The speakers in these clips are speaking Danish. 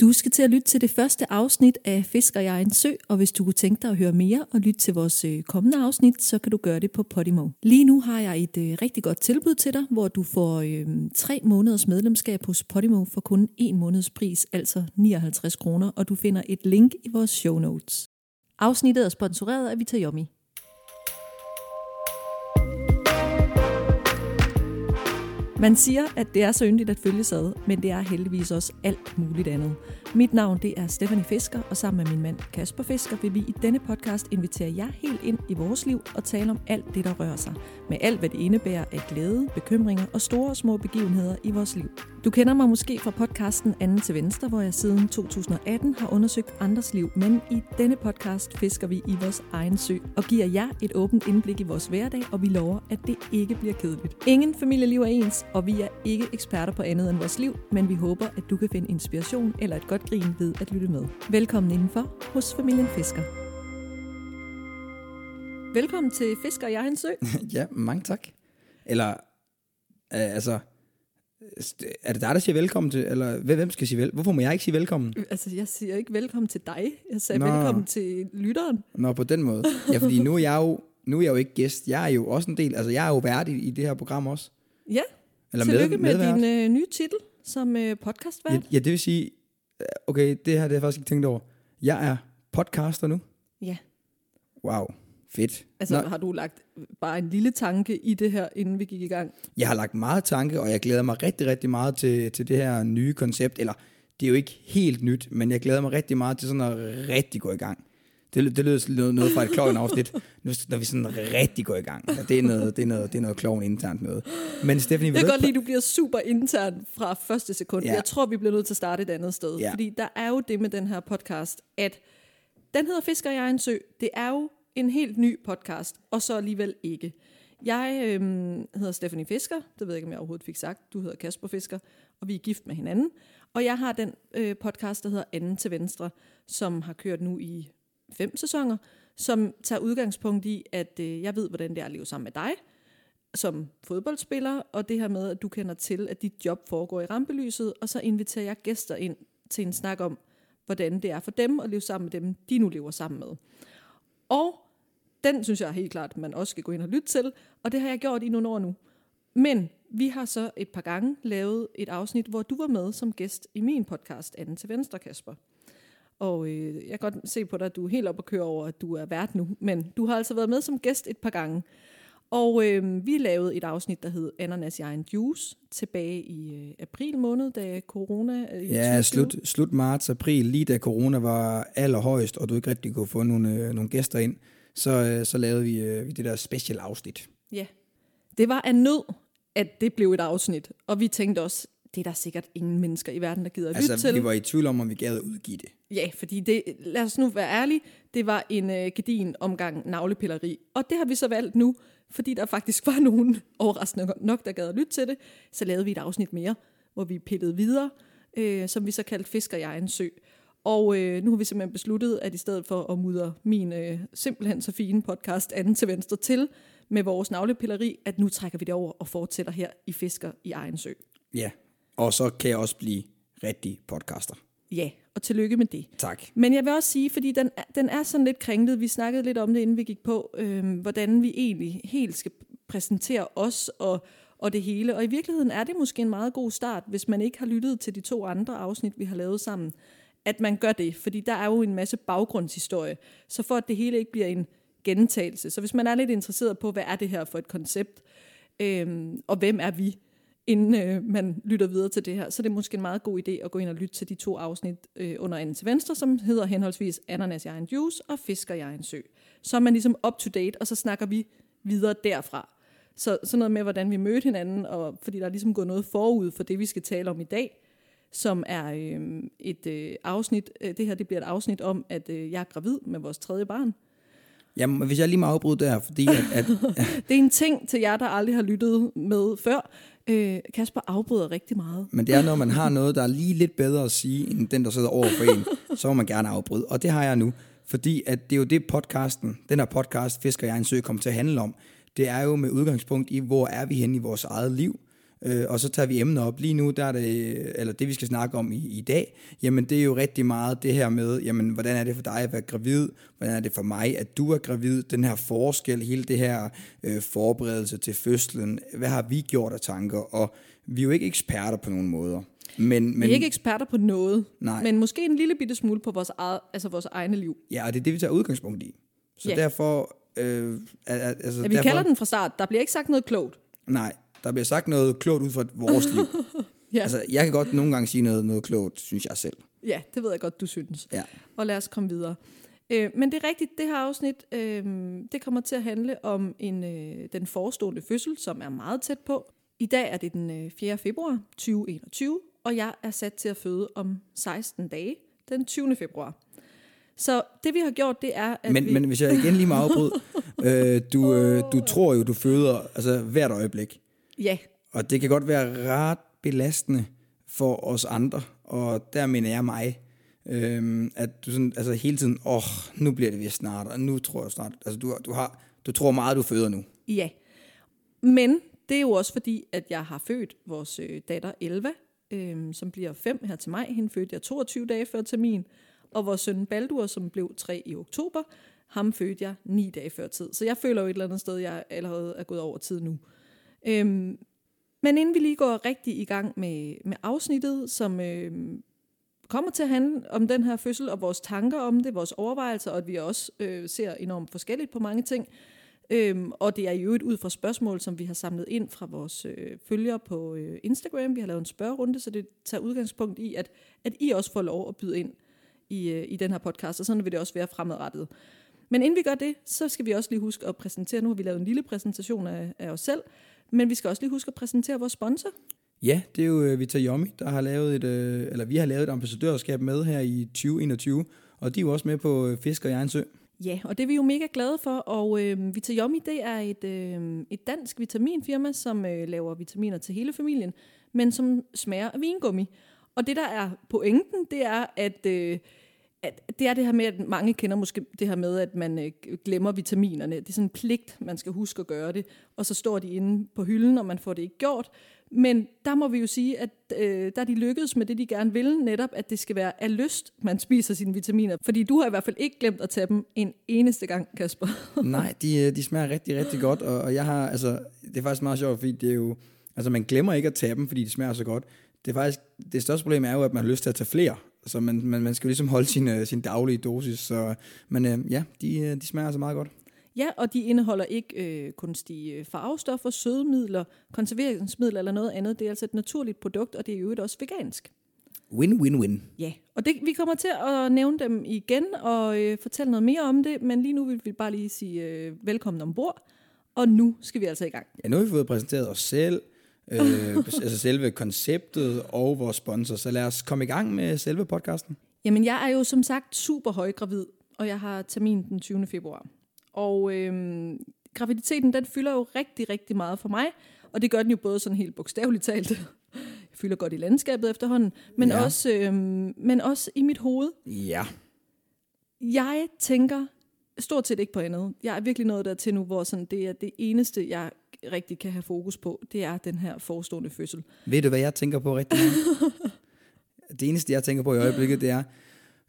Du skal til at lytte til det første afsnit af Fisker jeg en sø, og hvis du kunne tænke dig at høre mere og lytte til vores øh, kommende afsnit, så kan du gøre det på Podimo. Lige nu har jeg et øh, rigtig godt tilbud til dig, hvor du får øh, tre måneders medlemskab hos Podimo for kun en måneds pris, altså 59 kroner, og du finder et link i vores show notes. Afsnittet er sponsoreret af Vitayomi. Man siger, at det er så yndigt at følge sad, men det er heldigvis også alt muligt andet. Mit navn det er Stephanie Fisker, og sammen med min mand Kasper Fisker vil vi i denne podcast invitere jer helt ind i vores liv og tale om alt det, der rører sig. Med alt, hvad det indebærer af glæde, bekymringer og store og små begivenheder i vores liv. Du kender mig måske fra podcasten Anden til Venstre, hvor jeg siden 2018 har undersøgt andres liv, men i denne podcast fisker vi i vores egen sø og giver jer et åbent indblik i vores hverdag, og vi lover, at det ikke bliver kedeligt. Ingen familieliv er ens, og vi er ikke eksperter på andet end vores liv, men vi håber, at du kan finde inspiration eller et godt grin ved at lytte med. Velkommen indenfor hos familien Fisker. Velkommen til Fisker jeg en sø. ja, mange tak. Eller, øh, altså, er det dig, der siger velkommen til, eller hvem skal sige vel? Hvorfor må jeg ikke sige velkommen? Altså, jeg siger ikke velkommen til dig. Jeg sagde Nå. velkommen til lytteren. Nå, på den måde. Ja, fordi nu er jeg jo, nu er jeg jo ikke gæst. Jeg er jo også en del, altså jeg er jo vært i, i det her program også. Ja, eller tillykke med, med din øh, nye titel som øh, podcastvært. Ja, ja, det vil sige, øh, okay, det her det har jeg faktisk ikke tænkt over. Jeg er podcaster nu. Ja. Wow. Fedt. Altså, Nå. har du lagt bare en lille tanke i det her, inden vi gik i gang? Jeg har lagt meget tanke, og jeg glæder mig rigtig, rigtig meget til, til det her nye koncept. Eller, det er jo ikke helt nyt, men jeg glæder mig rigtig meget til sådan at rigtig gå i gang. Det, det lyder noget, noget fra et kloven afsnit, når vi sådan rigtig går i gang. Ja, det, er noget, det, er noget, det er noget kloven internt noget. Men Stephanie, jeg kan godt lide, at du bliver super intern fra første sekund. Ja. Jeg tror, vi bliver nødt til at starte et andet sted. Ja. Fordi der er jo det med den her podcast, at den hedder Fisker i egen sø. Det er jo en helt ny podcast, og så alligevel ikke. Jeg øhm, hedder Stephanie Fisker, det ved jeg ikke, om jeg overhovedet fik sagt. Du hedder Kasper Fisker, og vi er gift med hinanden. Og jeg har den øh, podcast, der hedder Anden til Venstre, som har kørt nu i fem sæsoner, som tager udgangspunkt i, at øh, jeg ved, hvordan det er at leve sammen med dig som fodboldspiller, og det her med, at du kender til, at dit job foregår i rampelyset, og så inviterer jeg gæster ind til en snak om, hvordan det er for dem at leve sammen med dem, de nu lever sammen med. Og den synes jeg helt klart, man også skal gå ind og lytte til, og det har jeg gjort i nogle år nu. Men vi har så et par gange lavet et afsnit, hvor du var med som gæst i min podcast, Anden til Venstre, Kasper. Og øh, jeg kan godt se på dig, at du er helt op at køre over, at du er vært nu. Men du har altså været med som gæst et par gange. Og øh, vi lavede et afsnit, der hed Ananas i egen juice, tilbage i øh, april måned, da corona... Øh, ja, slut, slut marts, april, lige da corona var allerhøjst, og du ikke rigtig kunne få nogle, øh, nogle gæster ind, så, øh, så lavede vi, øh, det der special afsnit. Ja, det var af nød, at det blev et afsnit. Og vi tænkte også, det er der sikkert ingen mennesker i verden, der gider at altså, lytte til. vi var i tvivl om, om vi gad at udgive det. Ja, fordi det, lad os nu være ærlige, det var en uh, gedin omgang navlepilleri. Og det har vi så valgt nu, fordi der faktisk var nogen overraskende nok, der gad at lytte til det. Så lavede vi et afsnit mere, hvor vi pillede videre, uh, som vi så kaldte Fisker i egen sø. Og uh, nu har vi simpelthen besluttet, at i stedet for at mudre min uh, simpelthen så fine podcast anden til venstre til med vores navlepilleri, at nu trækker vi det over og fortsætter her i Fisker i egen sø. Ja, og så kan jeg også blive rigtig podcaster. Ja, og tillykke med det. Tak. Men jeg vil også sige, fordi den, den er sådan lidt kringlet, vi snakkede lidt om det, inden vi gik på, øh, hvordan vi egentlig helt skal præsentere os og, og det hele. Og i virkeligheden er det måske en meget god start, hvis man ikke har lyttet til de to andre afsnit, vi har lavet sammen, at man gør det, fordi der er jo en masse baggrundshistorie. Så for at det hele ikke bliver en gentagelse. Så hvis man er lidt interesseret på, hvad er det her for et koncept, øh, og hvem er vi, inden øh, man lytter videre til det her, så det er måske en meget god idé at gå ind og lytte til de to afsnit øh, under anden til venstre, som hedder henholdsvis Ananas i egen juice og Fisker i egen sø. Så er man ligesom up to date, og så snakker vi videre derfra. Så sådan noget med, hvordan vi mødte hinanden, og fordi der er ligesom gået noget forud for det, vi skal tale om i dag, som er øh, et øh, afsnit, øh, det her det bliver et afsnit om, at øh, jeg er gravid med vores tredje barn. Jamen, hvis jeg lige må afbryde der, fordi at... at det er en ting til jer, der aldrig har lyttet med før. Øh, Kasper afbryder rigtig meget. Men det er, når man har noget, der er lige lidt bedre at sige, end den, der sidder over for en, så må man gerne afbryde. Og det har jeg nu, fordi at det er jo det podcasten, den her podcast, Fisker jeg en sø, kommer til at handle om. Det er jo med udgangspunkt i, hvor er vi henne i vores eget liv, øh, og så tager vi emner op. Lige nu, der er det, eller det vi skal snakke om i, i dag, jamen det er jo rigtig meget det her med, jamen hvordan er det for dig at være gravid, hvordan er det for mig, at du er gravid, den her forskel, hele det her øh, forberedelse til fødslen, hvad har vi gjort af tanker, og vi er jo ikke eksperter på nogen måder. Men, men, vi er ikke eksperter på noget, nej. men måske en lille bitte smule på vores, eget, altså vores egne liv. Ja, og det er det, vi tager udgangspunkt i. Så ja. derfor... Øh, altså, ja, vi derfor, kalder den fra start. Der bliver ikke sagt noget klogt. Nej, der bliver sagt noget klogt ud fra vores liv. ja. Altså, jeg kan godt nogle gange sige noget, noget klogt, synes jeg selv. Ja, det ved jeg godt, du synes. Ja. Og lad os komme videre. Øh, men det er rigtigt, det her afsnit, øh, det kommer til at handle om en, øh, den forestående fødsel, som er meget tæt på. I dag er det den øh, 4. februar 2021, og jeg er sat til at føde om 16 dage, den 20. februar. Så det vi har gjort, det er, at men, vi... Men hvis jeg igen lige må afbryde, øh, du, øh, du tror jo, du føder altså, hvert øjeblik. Ja. Og det kan godt være ret belastende for os andre, og der mener jeg mig, øh, at du sådan, altså hele tiden, åh, oh, nu bliver det vist snart, og nu tror jeg snart, altså du, du, har, du tror meget, du føder nu. Ja, men det er jo også fordi, at jeg har født vores øh, datter Elva, øh, som bliver 5 her til maj. Hende fødte jeg 22 dage før termin. Og vores søn Baldur, som blev 3 i oktober, ham fødte jeg 9 dage før tid. Så jeg føler jo et eller andet sted, jeg allerede er gået over tid nu. Øhm, men inden vi lige går rigtig i gang med, med afsnittet, som øhm, kommer til at handle om den her fødsel, og vores tanker om det, vores overvejelser, og at vi også øh, ser enormt forskelligt på mange ting, Øhm, og det er jo et ud fra spørgsmål, som vi har samlet ind fra vores øh, følgere på øh, Instagram. Vi har lavet en spørgerunde, så det tager udgangspunkt i, at, at I også får lov at byde ind i, øh, i den her podcast, og sådan vil det også være fremadrettet. Men inden vi gør det, så skal vi også lige huske at præsentere, nu har vi lavet en lille præsentation af, af os selv, men vi skal også lige huske at præsentere vores sponsor. Ja, det er jo uh, Vitayomi, der har lavet et, uh, eller vi har lavet et ambassadørskab med her i 2021, og de er jo også med på uh, Fisk og Jernsø. Ja, og det er vi jo mega glade for, og øh, Vitayomi, det er et, øh, et dansk vitaminfirma, som øh, laver vitaminer til hele familien, men som smager af vingummi. Og det, der er pointen, det er, at, øh, at det er det her med, at mange kender måske det her med, at man øh, glemmer vitaminerne. Det er sådan en pligt, man skal huske at gøre det, og så står de inde på hylden, og man får det ikke gjort. Men der må vi jo sige, at øh, der er de lykkedes med det, de gerne vil, netop at det skal være af lyst, man spiser sine vitaminer. Fordi du har i hvert fald ikke glemt at tage dem en eneste gang, Kasper. Nej, de, øh, de smager rigtig, rigtig godt, og, og jeg har, altså, det er faktisk meget sjovt, fordi det er jo, altså man glemmer ikke at tage dem, fordi de smager så godt. Det er faktisk, det største problem er jo, at man har lyst til at tage flere, så man, man, man skal jo ligesom holde sin, øh, sin daglige dosis, så, men øh, ja, de, øh, de smager altså meget godt. Ja, og de indeholder ikke øh, kunstige farvestoffer, sødemidler, konserveringsmidler eller noget andet. Det er altså et naturligt produkt, og det er jo også vegansk. Win-win-win. Ja, og det, vi kommer til at nævne dem igen og øh, fortælle noget mere om det, men lige nu vil vi bare lige sige øh, velkommen ombord. Og nu skal vi altså i gang. Ja, nu har vi fået præsenteret os selv, øh, altså selve konceptet og vores sponsor, så lad os komme i gang med selve podcasten. Jamen, jeg er jo som sagt super højgravid, og jeg har termin den 20. februar. Og øhm, graviditeten, den fylder jo rigtig, rigtig meget for mig. Og det gør den jo både sådan helt bogstaveligt talt. Jeg fylder godt i landskabet efterhånden. Men, ja. også, øhm, men også i mit hoved. Ja. Jeg tænker stort set ikke på andet. Jeg er virkelig nået der til nu, hvor sådan, det er det eneste, jeg rigtig kan have fokus på, det er den her forestående fødsel. Ved du, hvad jeg tænker på rigtig meget? det eneste, jeg tænker på i øjeblikket, det er,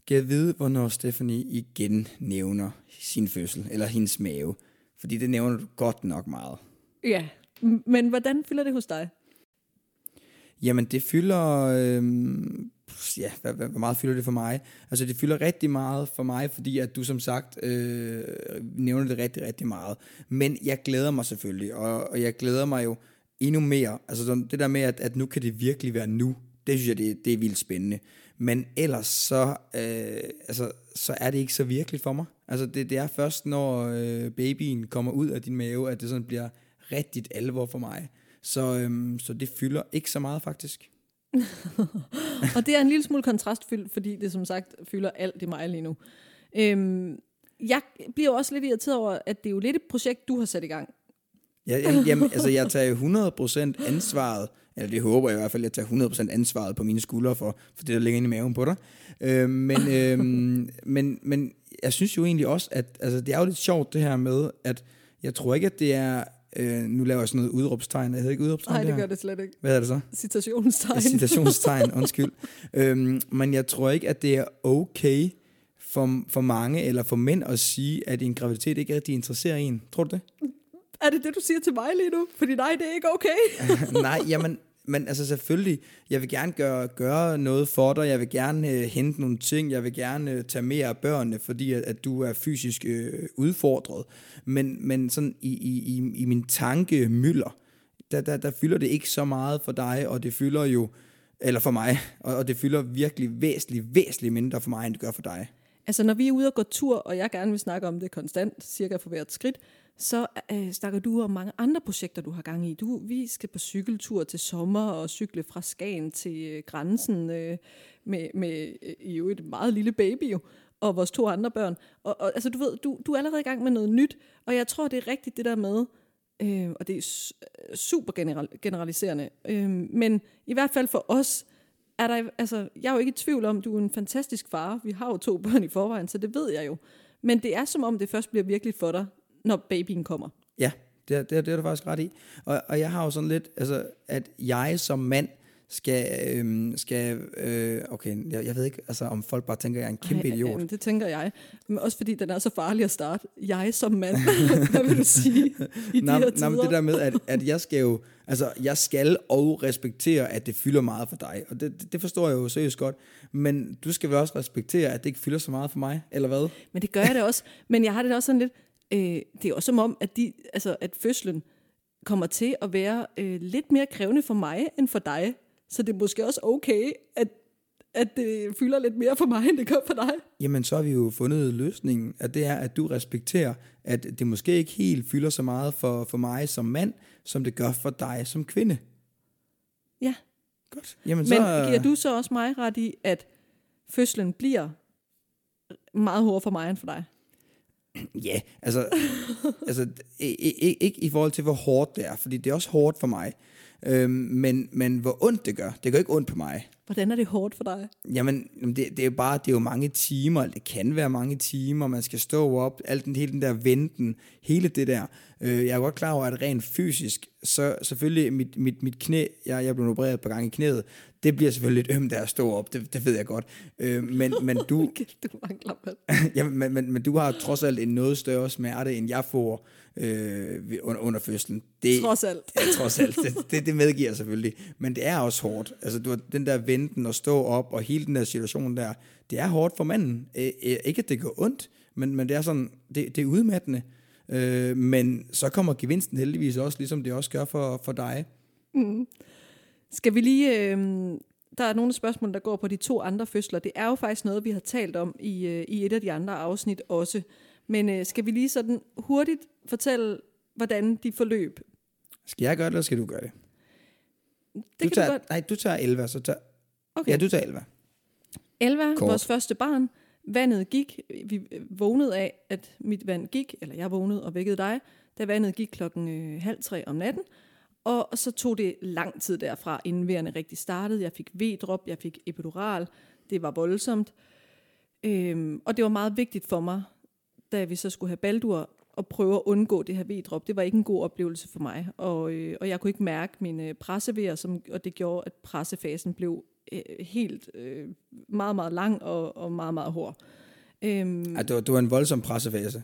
kan jeg vide, hvornår Stephanie igen nævner sin fødsel, eller hendes mave? Fordi det nævner du godt nok meget. Ja, men hvordan fylder det hos dig? Jamen, det fylder... Øhm, ja, hvor, hvor meget fylder det for mig? Altså, det fylder rigtig meget for mig, fordi at du som sagt øh, nævner det rigtig, rigtig meget. Men jeg glæder mig selvfølgelig, og, og jeg glæder mig jo endnu mere. Altså, det der med, at, at nu kan det virkelig være nu, det synes jeg, det, det er vildt spændende. Men ellers så, øh, altså, så er det ikke så virkeligt for mig. Altså det, det er først, når øh, babyen kommer ud af din mave, at det sådan bliver rigtigt alvor for mig. Så, øh, så det fylder ikke så meget faktisk. og det er en lille smule kontrastfyldt, fordi det som sagt fylder alt i mig lige nu. Øhm, jeg bliver også lidt irriteret over, at det er jo lidt et projekt, du har sat i gang. Ja, jamen, jamen, altså jeg tager 100% ansvaret eller det håber jeg i hvert fald, at jeg tager 100% ansvaret på mine skuldre for, for det, der ligger inde i maven på dig. Øh, men, øh, men, men jeg synes jo egentlig også, at altså, det er jo lidt sjovt det her med, at jeg tror ikke, at det er øh, nu laver jeg sådan noget udråbstegn. Jeg hedder ikke udråbstegn Nej, det der? gør det slet ikke. Hvad er det så? Citationstegn. Citationstegn, undskyld. øhm, men jeg tror ikke, at det er okay for, for mange eller for mænd at sige, at en graviditet ikke rigtig interesserer en. Tror du det? Er det det, du siger til mig lige nu? Fordi nej, det er ikke okay. Nej, jamen, men altså selvfølgelig, jeg vil gerne gøre, gøre noget for dig, jeg vil gerne øh, hente nogle ting, jeg vil gerne øh, tage mere af børnene, fordi at, at du er fysisk øh, udfordret. Men, men sådan i, i, i, i min tanke mylder, der, der, der fylder det ikke så meget for dig, og det fylder jo, eller for mig, og, og det fylder virkelig væsentligt, væsentligt mindre for mig, end det gør for dig. Altså, når vi er ude og gå tur, og jeg gerne vil snakke om det konstant, cirka for hvert skridt, så øh, snakker du om mange andre projekter, du har gang i. Du, vi skal på cykeltur til sommer og cykle fra Skagen til øh, grænsen øh, med, med øh, jo et meget lille baby jo, og vores to andre børn. Og, og altså, du ved, du, du er allerede i gang med noget nyt, og jeg tror, det er rigtigt det der med, øh, og det er super general, generaliserende, øh, men i hvert fald for os, er der, altså, jeg er jo ikke i tvivl om, du er en fantastisk far. Vi har jo to børn i forvejen, så det ved jeg jo. Men det er som om, det først bliver virkelig for dig, når babyen kommer. Ja, det, det, det er du faktisk ret i. Og, og jeg har jo sådan lidt, altså, at jeg som mand skal, øh, skal øh, okay, jeg, jeg ved ikke, altså, om folk bare tænker, at jeg er en kæmpe Ej, idiot. Øh, det tænker jeg. Men også fordi den er så farlig at starte. Jeg som mand, hvad vil du sige i de her tider? Nå, det der med, at, at jeg skal jo, altså, jeg skal og respektere, at det fylder meget for dig. Og det, det forstår jeg jo seriøst godt. Men du skal vel også respektere, at det ikke fylder så meget for mig, eller hvad? Men det gør jeg det også. Men jeg har det også sådan lidt, øh, det er også som om, at, de, altså, at fødslen kommer til at være øh, lidt mere krævende for mig end for dig. Så det er måske også okay, at, at det fylder lidt mere for mig, end det gør for dig. Jamen, så har vi jo fundet løsningen, at det er, at du respekterer, at det måske ikke helt fylder så meget for, for mig som mand, som det gør for dig som kvinde. Ja. Godt. Jamen, Men så, giver du så også mig ret i, at fødslen bliver meget hårdere for mig end for dig? Ja, altså, altså ikke, ikke i forhold til, hvor hårdt det er, fordi det er også hårdt for mig. Øhm, men, men hvor ondt det gør, det gør ikke ondt på mig. Hvordan er det hårdt for dig? Jamen, det, det er jo bare, det er jo mange timer, det kan være mange timer, man skal stå op, alt den, hele den der venten, hele det der. Øh, jeg er godt klar over, at rent fysisk, så selvfølgelig mit, mit, mit knæ, jeg, jeg blev opereret et par gange i knæet, det bliver selvfølgelig lidt ømt, der at stå op, det, det ved jeg godt. Øh, men, men du... du mangler ja, men, men, men du har trods alt en noget større smerte, end jeg får øh, under, under fødslen. Det, trods alt. Ja, trods alt. Det, det, det medgiver jeg selvfølgelig. Men det er også hårdt. Altså, du har den der venten og stå op, og hele den der situation der, det er hårdt for manden. Øh, ikke at det går ondt, men, men det er sådan, det, det er udmattende. Øh, men så kommer gevinsten heldigvis også, ligesom det også gør for, for dig. Mm. Skal vi lige... Øh, der er nogle spørgsmål, der går på de to andre fødsler. Det er jo faktisk noget, vi har talt om i, øh, i et af de andre afsnit også. Men øh, skal vi lige sådan hurtigt fortælle, hvordan de forløb? Skal jeg gøre det, eller skal du gøre det? Det du kan tager, du godt. Nej, du tager Elva, så tager... Okay. Ja, du tager Elva. Elva, Kort. vores første barn. Vandet gik. Vi vågnede af, at mit vand gik, eller jeg vågnede og vækkede dig, da vandet gik klokken øh, halv tre om natten. Og, og så tog det lang tid derfra, inden vejerne rigtig startede. Jeg fik V-drop, jeg fik epidural. Det var voldsomt. Øhm, og det var meget vigtigt for mig, da vi så skulle have baldur, og prøve at undgå det her V-drop. Det var ikke en god oplevelse for mig. Og, øh, og jeg kunne ikke mærke mine øh, pressevejer, som, og det gjorde, at pressefasen blev øh, helt øh, meget, meget lang og, og meget, meget hård. Øhm, ja, det, var, det var en voldsom pressefase.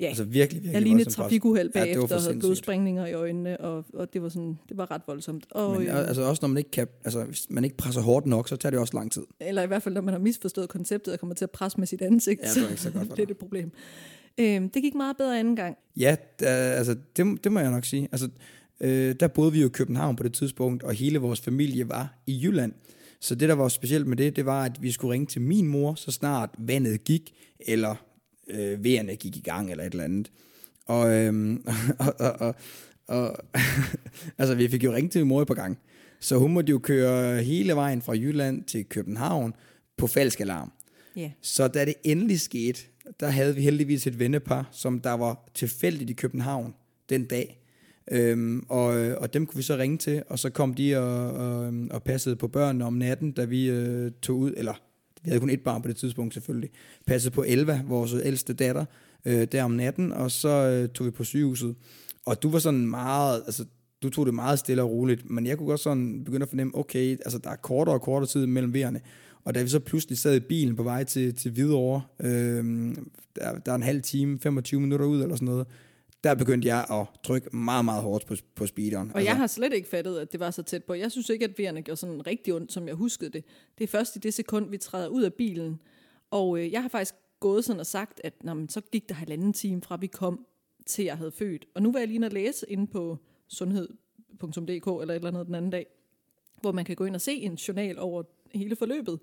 Ja, altså virkelig, virkelig jeg lignede et trafikuheld bagefter ja, og havde blodsprængninger i øjnene, og, og det var sådan, det var ret voldsomt. Og, Men, øh, altså også når man ikke kan, altså hvis man ikke presser hårdt nok, så tager det også lang tid. Eller i hvert fald, når man har misforstået konceptet og kommer til at presse med sit ansigt, ja, det er ikke så godt det er det problem. Øhm, det gik meget bedre anden gang. Ja, da, altså det, det må jeg nok sige. Altså, øh, der boede vi jo i København på det tidspunkt, og hele vores familie var i Jylland. Så det, der var specielt med det, det var, at vi skulle ringe til min mor, så snart vandet gik, eller øh, vejerne gik i gang, eller et eller andet. Og, øh, og, og, og, og altså, vi fik jo ringet til min mor på gang. Så hun måtte jo køre hele vejen fra Jylland til København på falsk alarm. Yeah. Så da det endelig skete, der havde vi heldigvis et vennepar, som der var tilfældigt i København den dag. Øhm, og, og dem kunne vi så ringe til, og så kom de og, og, og passede på børnene om natten, da vi øh, tog ud, eller vi havde kun et barn på det tidspunkt selvfølgelig, passede på Elva, vores ældste datter, øh, der om natten, og så øh, tog vi på sygehuset. og du var sådan meget, altså du tog det meget stille og roligt, men jeg kunne godt sådan begynde at fornemme, okay, altså der er kortere og kortere tid mellem vejerne, og da vi så pludselig sad i bilen på vej til, til Hvidovre, øh, der, der er en halv time, 25 minutter ud eller sådan noget, der begyndte jeg at trykke meget, meget hårdt på, på speederen. Og altså. jeg har slet ikke fattet, at det var så tæt på. Jeg synes ikke, at vejerne gjorde sådan rigtig ondt, som jeg huskede det. Det er først i det sekund, vi træder ud af bilen. Og øh, jeg har faktisk gået sådan og sagt, at nå, men, så gik der halvanden time fra vi kom, til jeg havde født. Og nu var jeg lige at læse inde på sundhed.dk eller et eller andet den anden dag, hvor man kan gå ind og se en journal over hele forløbet.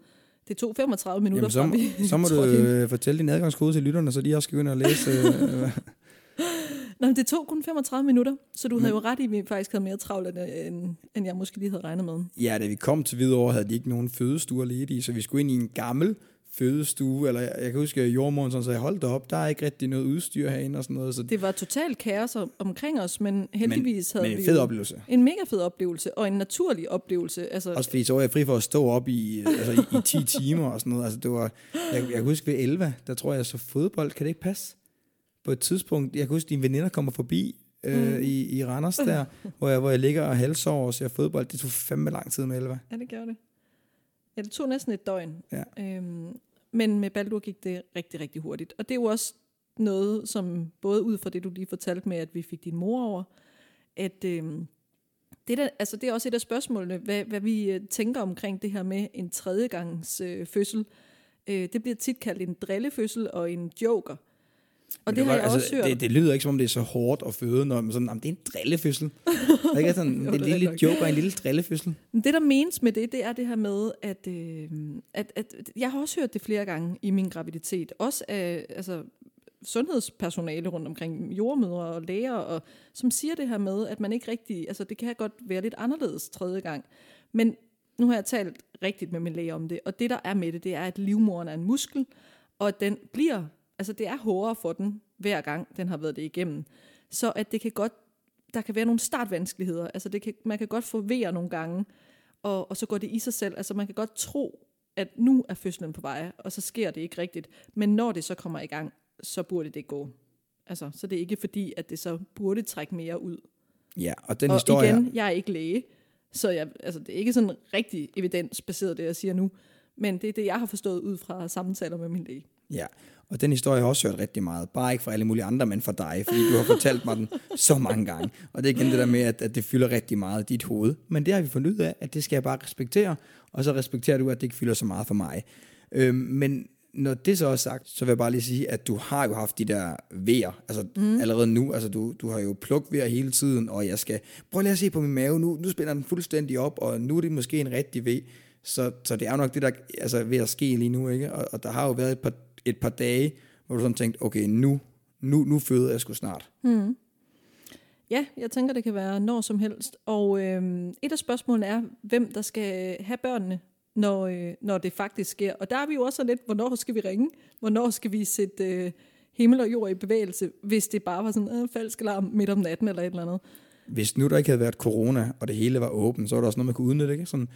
Det tog 35 minutter Jamen, så, fra vi Så må du øh, fortælle din adgangskode til lytterne, så de også skal ind og læse. Øh, Nå, men det tog kun 35 minutter, så du men, havde jo ret i, at vi faktisk havde mere travlt, end, end jeg måske lige havde regnet med. Ja, da vi kom til Hvidovre, havde de ikke nogen fødestuer ledige, så vi skulle ind i en gammel fødestue, eller jeg kan huske, at jordmoren sådan sagde, hold da op, der er ikke rigtig noget udstyr herinde og sådan noget. Så det var totalt kaos omkring os, men heldigvis men, havde men vi fed oplevelse. en mega fed oplevelse, og en naturlig oplevelse. Altså, Også fordi så var jeg fri for at stå op i, altså, i, i 10 timer og sådan noget. Altså, det var, jeg, jeg kan huske ved 11, der tror jeg så fodbold, kan det ikke passe? På et tidspunkt, jeg kan huske, at dine veninder kommer forbi øh, mm. i, i Randers der, hvor jeg, hvor jeg ligger og halvsover og ser fodbold. Det tog fandme lang tid med 11. Ja, det gjorde det. Ja, det tog næsten et døgn. Ja. Øhm, men med Baldur gik det rigtig, rigtig hurtigt. Og det er jo også noget, som både ud fra det, du lige fortalte med, at vi fik din mor over, at øhm, det, der, altså det er også et af spørgsmålene, hvad, hvad vi øh, tænker omkring det her med en tredjegangs øh, fødsel. Øh, det bliver tit kaldt en drillefødsel og en joker. Og det, det har jeg altså, også hørt. Det, det lyder ikke som om det er så hårdt at føde, når man sådan, jamen, det er en drillefødsel. det er ikke sådan, det er en lille joke og en lille drillefødsel. Det der menes med det, det er det her med, at, øh, at, at jeg har også hørt det flere gange i min graviditet. Også af altså, sundhedspersonale rundt omkring, jordmødre og læger, og, som siger det her med, at man ikke rigtig, altså det kan godt være lidt anderledes tredje gang. Men nu har jeg talt rigtigt med min læge om det, og det der er med det, det er, at livmoren er en muskel, og at den bliver Altså det er hårdere for den, hver gang den har været det igennem. Så at det kan godt, der kan være nogle startvanskeligheder. Altså det kan, man kan godt vejer nogle gange, og, og så går det i sig selv. Altså man kan godt tro, at nu er fødslen på vej, og så sker det ikke rigtigt. Men når det så kommer i gang, så burde det gå. Altså, så det er ikke fordi, at det så burde trække mere ud. Ja, og den og historie... igen, jeg er ikke læge, så jeg, altså, det er ikke sådan rigtig evidensbaseret, det jeg siger nu. Men det er det, jeg har forstået ud fra samtaler med min læge. Ja, og den historie har jeg også hørt rigtig meget. Bare ikke fra alle mulige andre, men for dig, fordi du har fortalt mig den så mange gange. Og det er igen det der med, at, at det fylder rigtig meget i dit hoved. Men det har vi fundet ud af, at det skal jeg bare respektere, og så respekterer du, at det ikke fylder så meget for mig. Øhm, men når det så er sagt, så vil jeg bare lige sige, at du har jo haft de der vejer, altså mm. allerede nu, altså du, du har jo plukvejer hele tiden, og jeg skal, prøv lige at se på min mave, nu, nu spænder den fuldstændig op, og nu er det måske en rigtig ved. Så, så det er jo nok det, der altså, ved at ske lige nu, ikke? Og, og der har jo været et par et par dage, hvor du sådan tænkte, okay, nu, nu, nu føder jeg sgu snart. Mm. Ja, jeg tænker, det kan være når som helst. Og øh, et af spørgsmålene er, hvem der skal have børnene, når, øh, når det faktisk sker. Og der er vi jo også lidt, hvornår skal vi ringe? Hvornår skal vi sætte øh, himmel og jord i bevægelse, hvis det bare var sådan en øh, falsk alarm midt om natten eller et eller andet? Hvis nu der ikke havde været corona, og det hele var åbent, så var der også noget, man kunne udnytte, ikke? Sådan,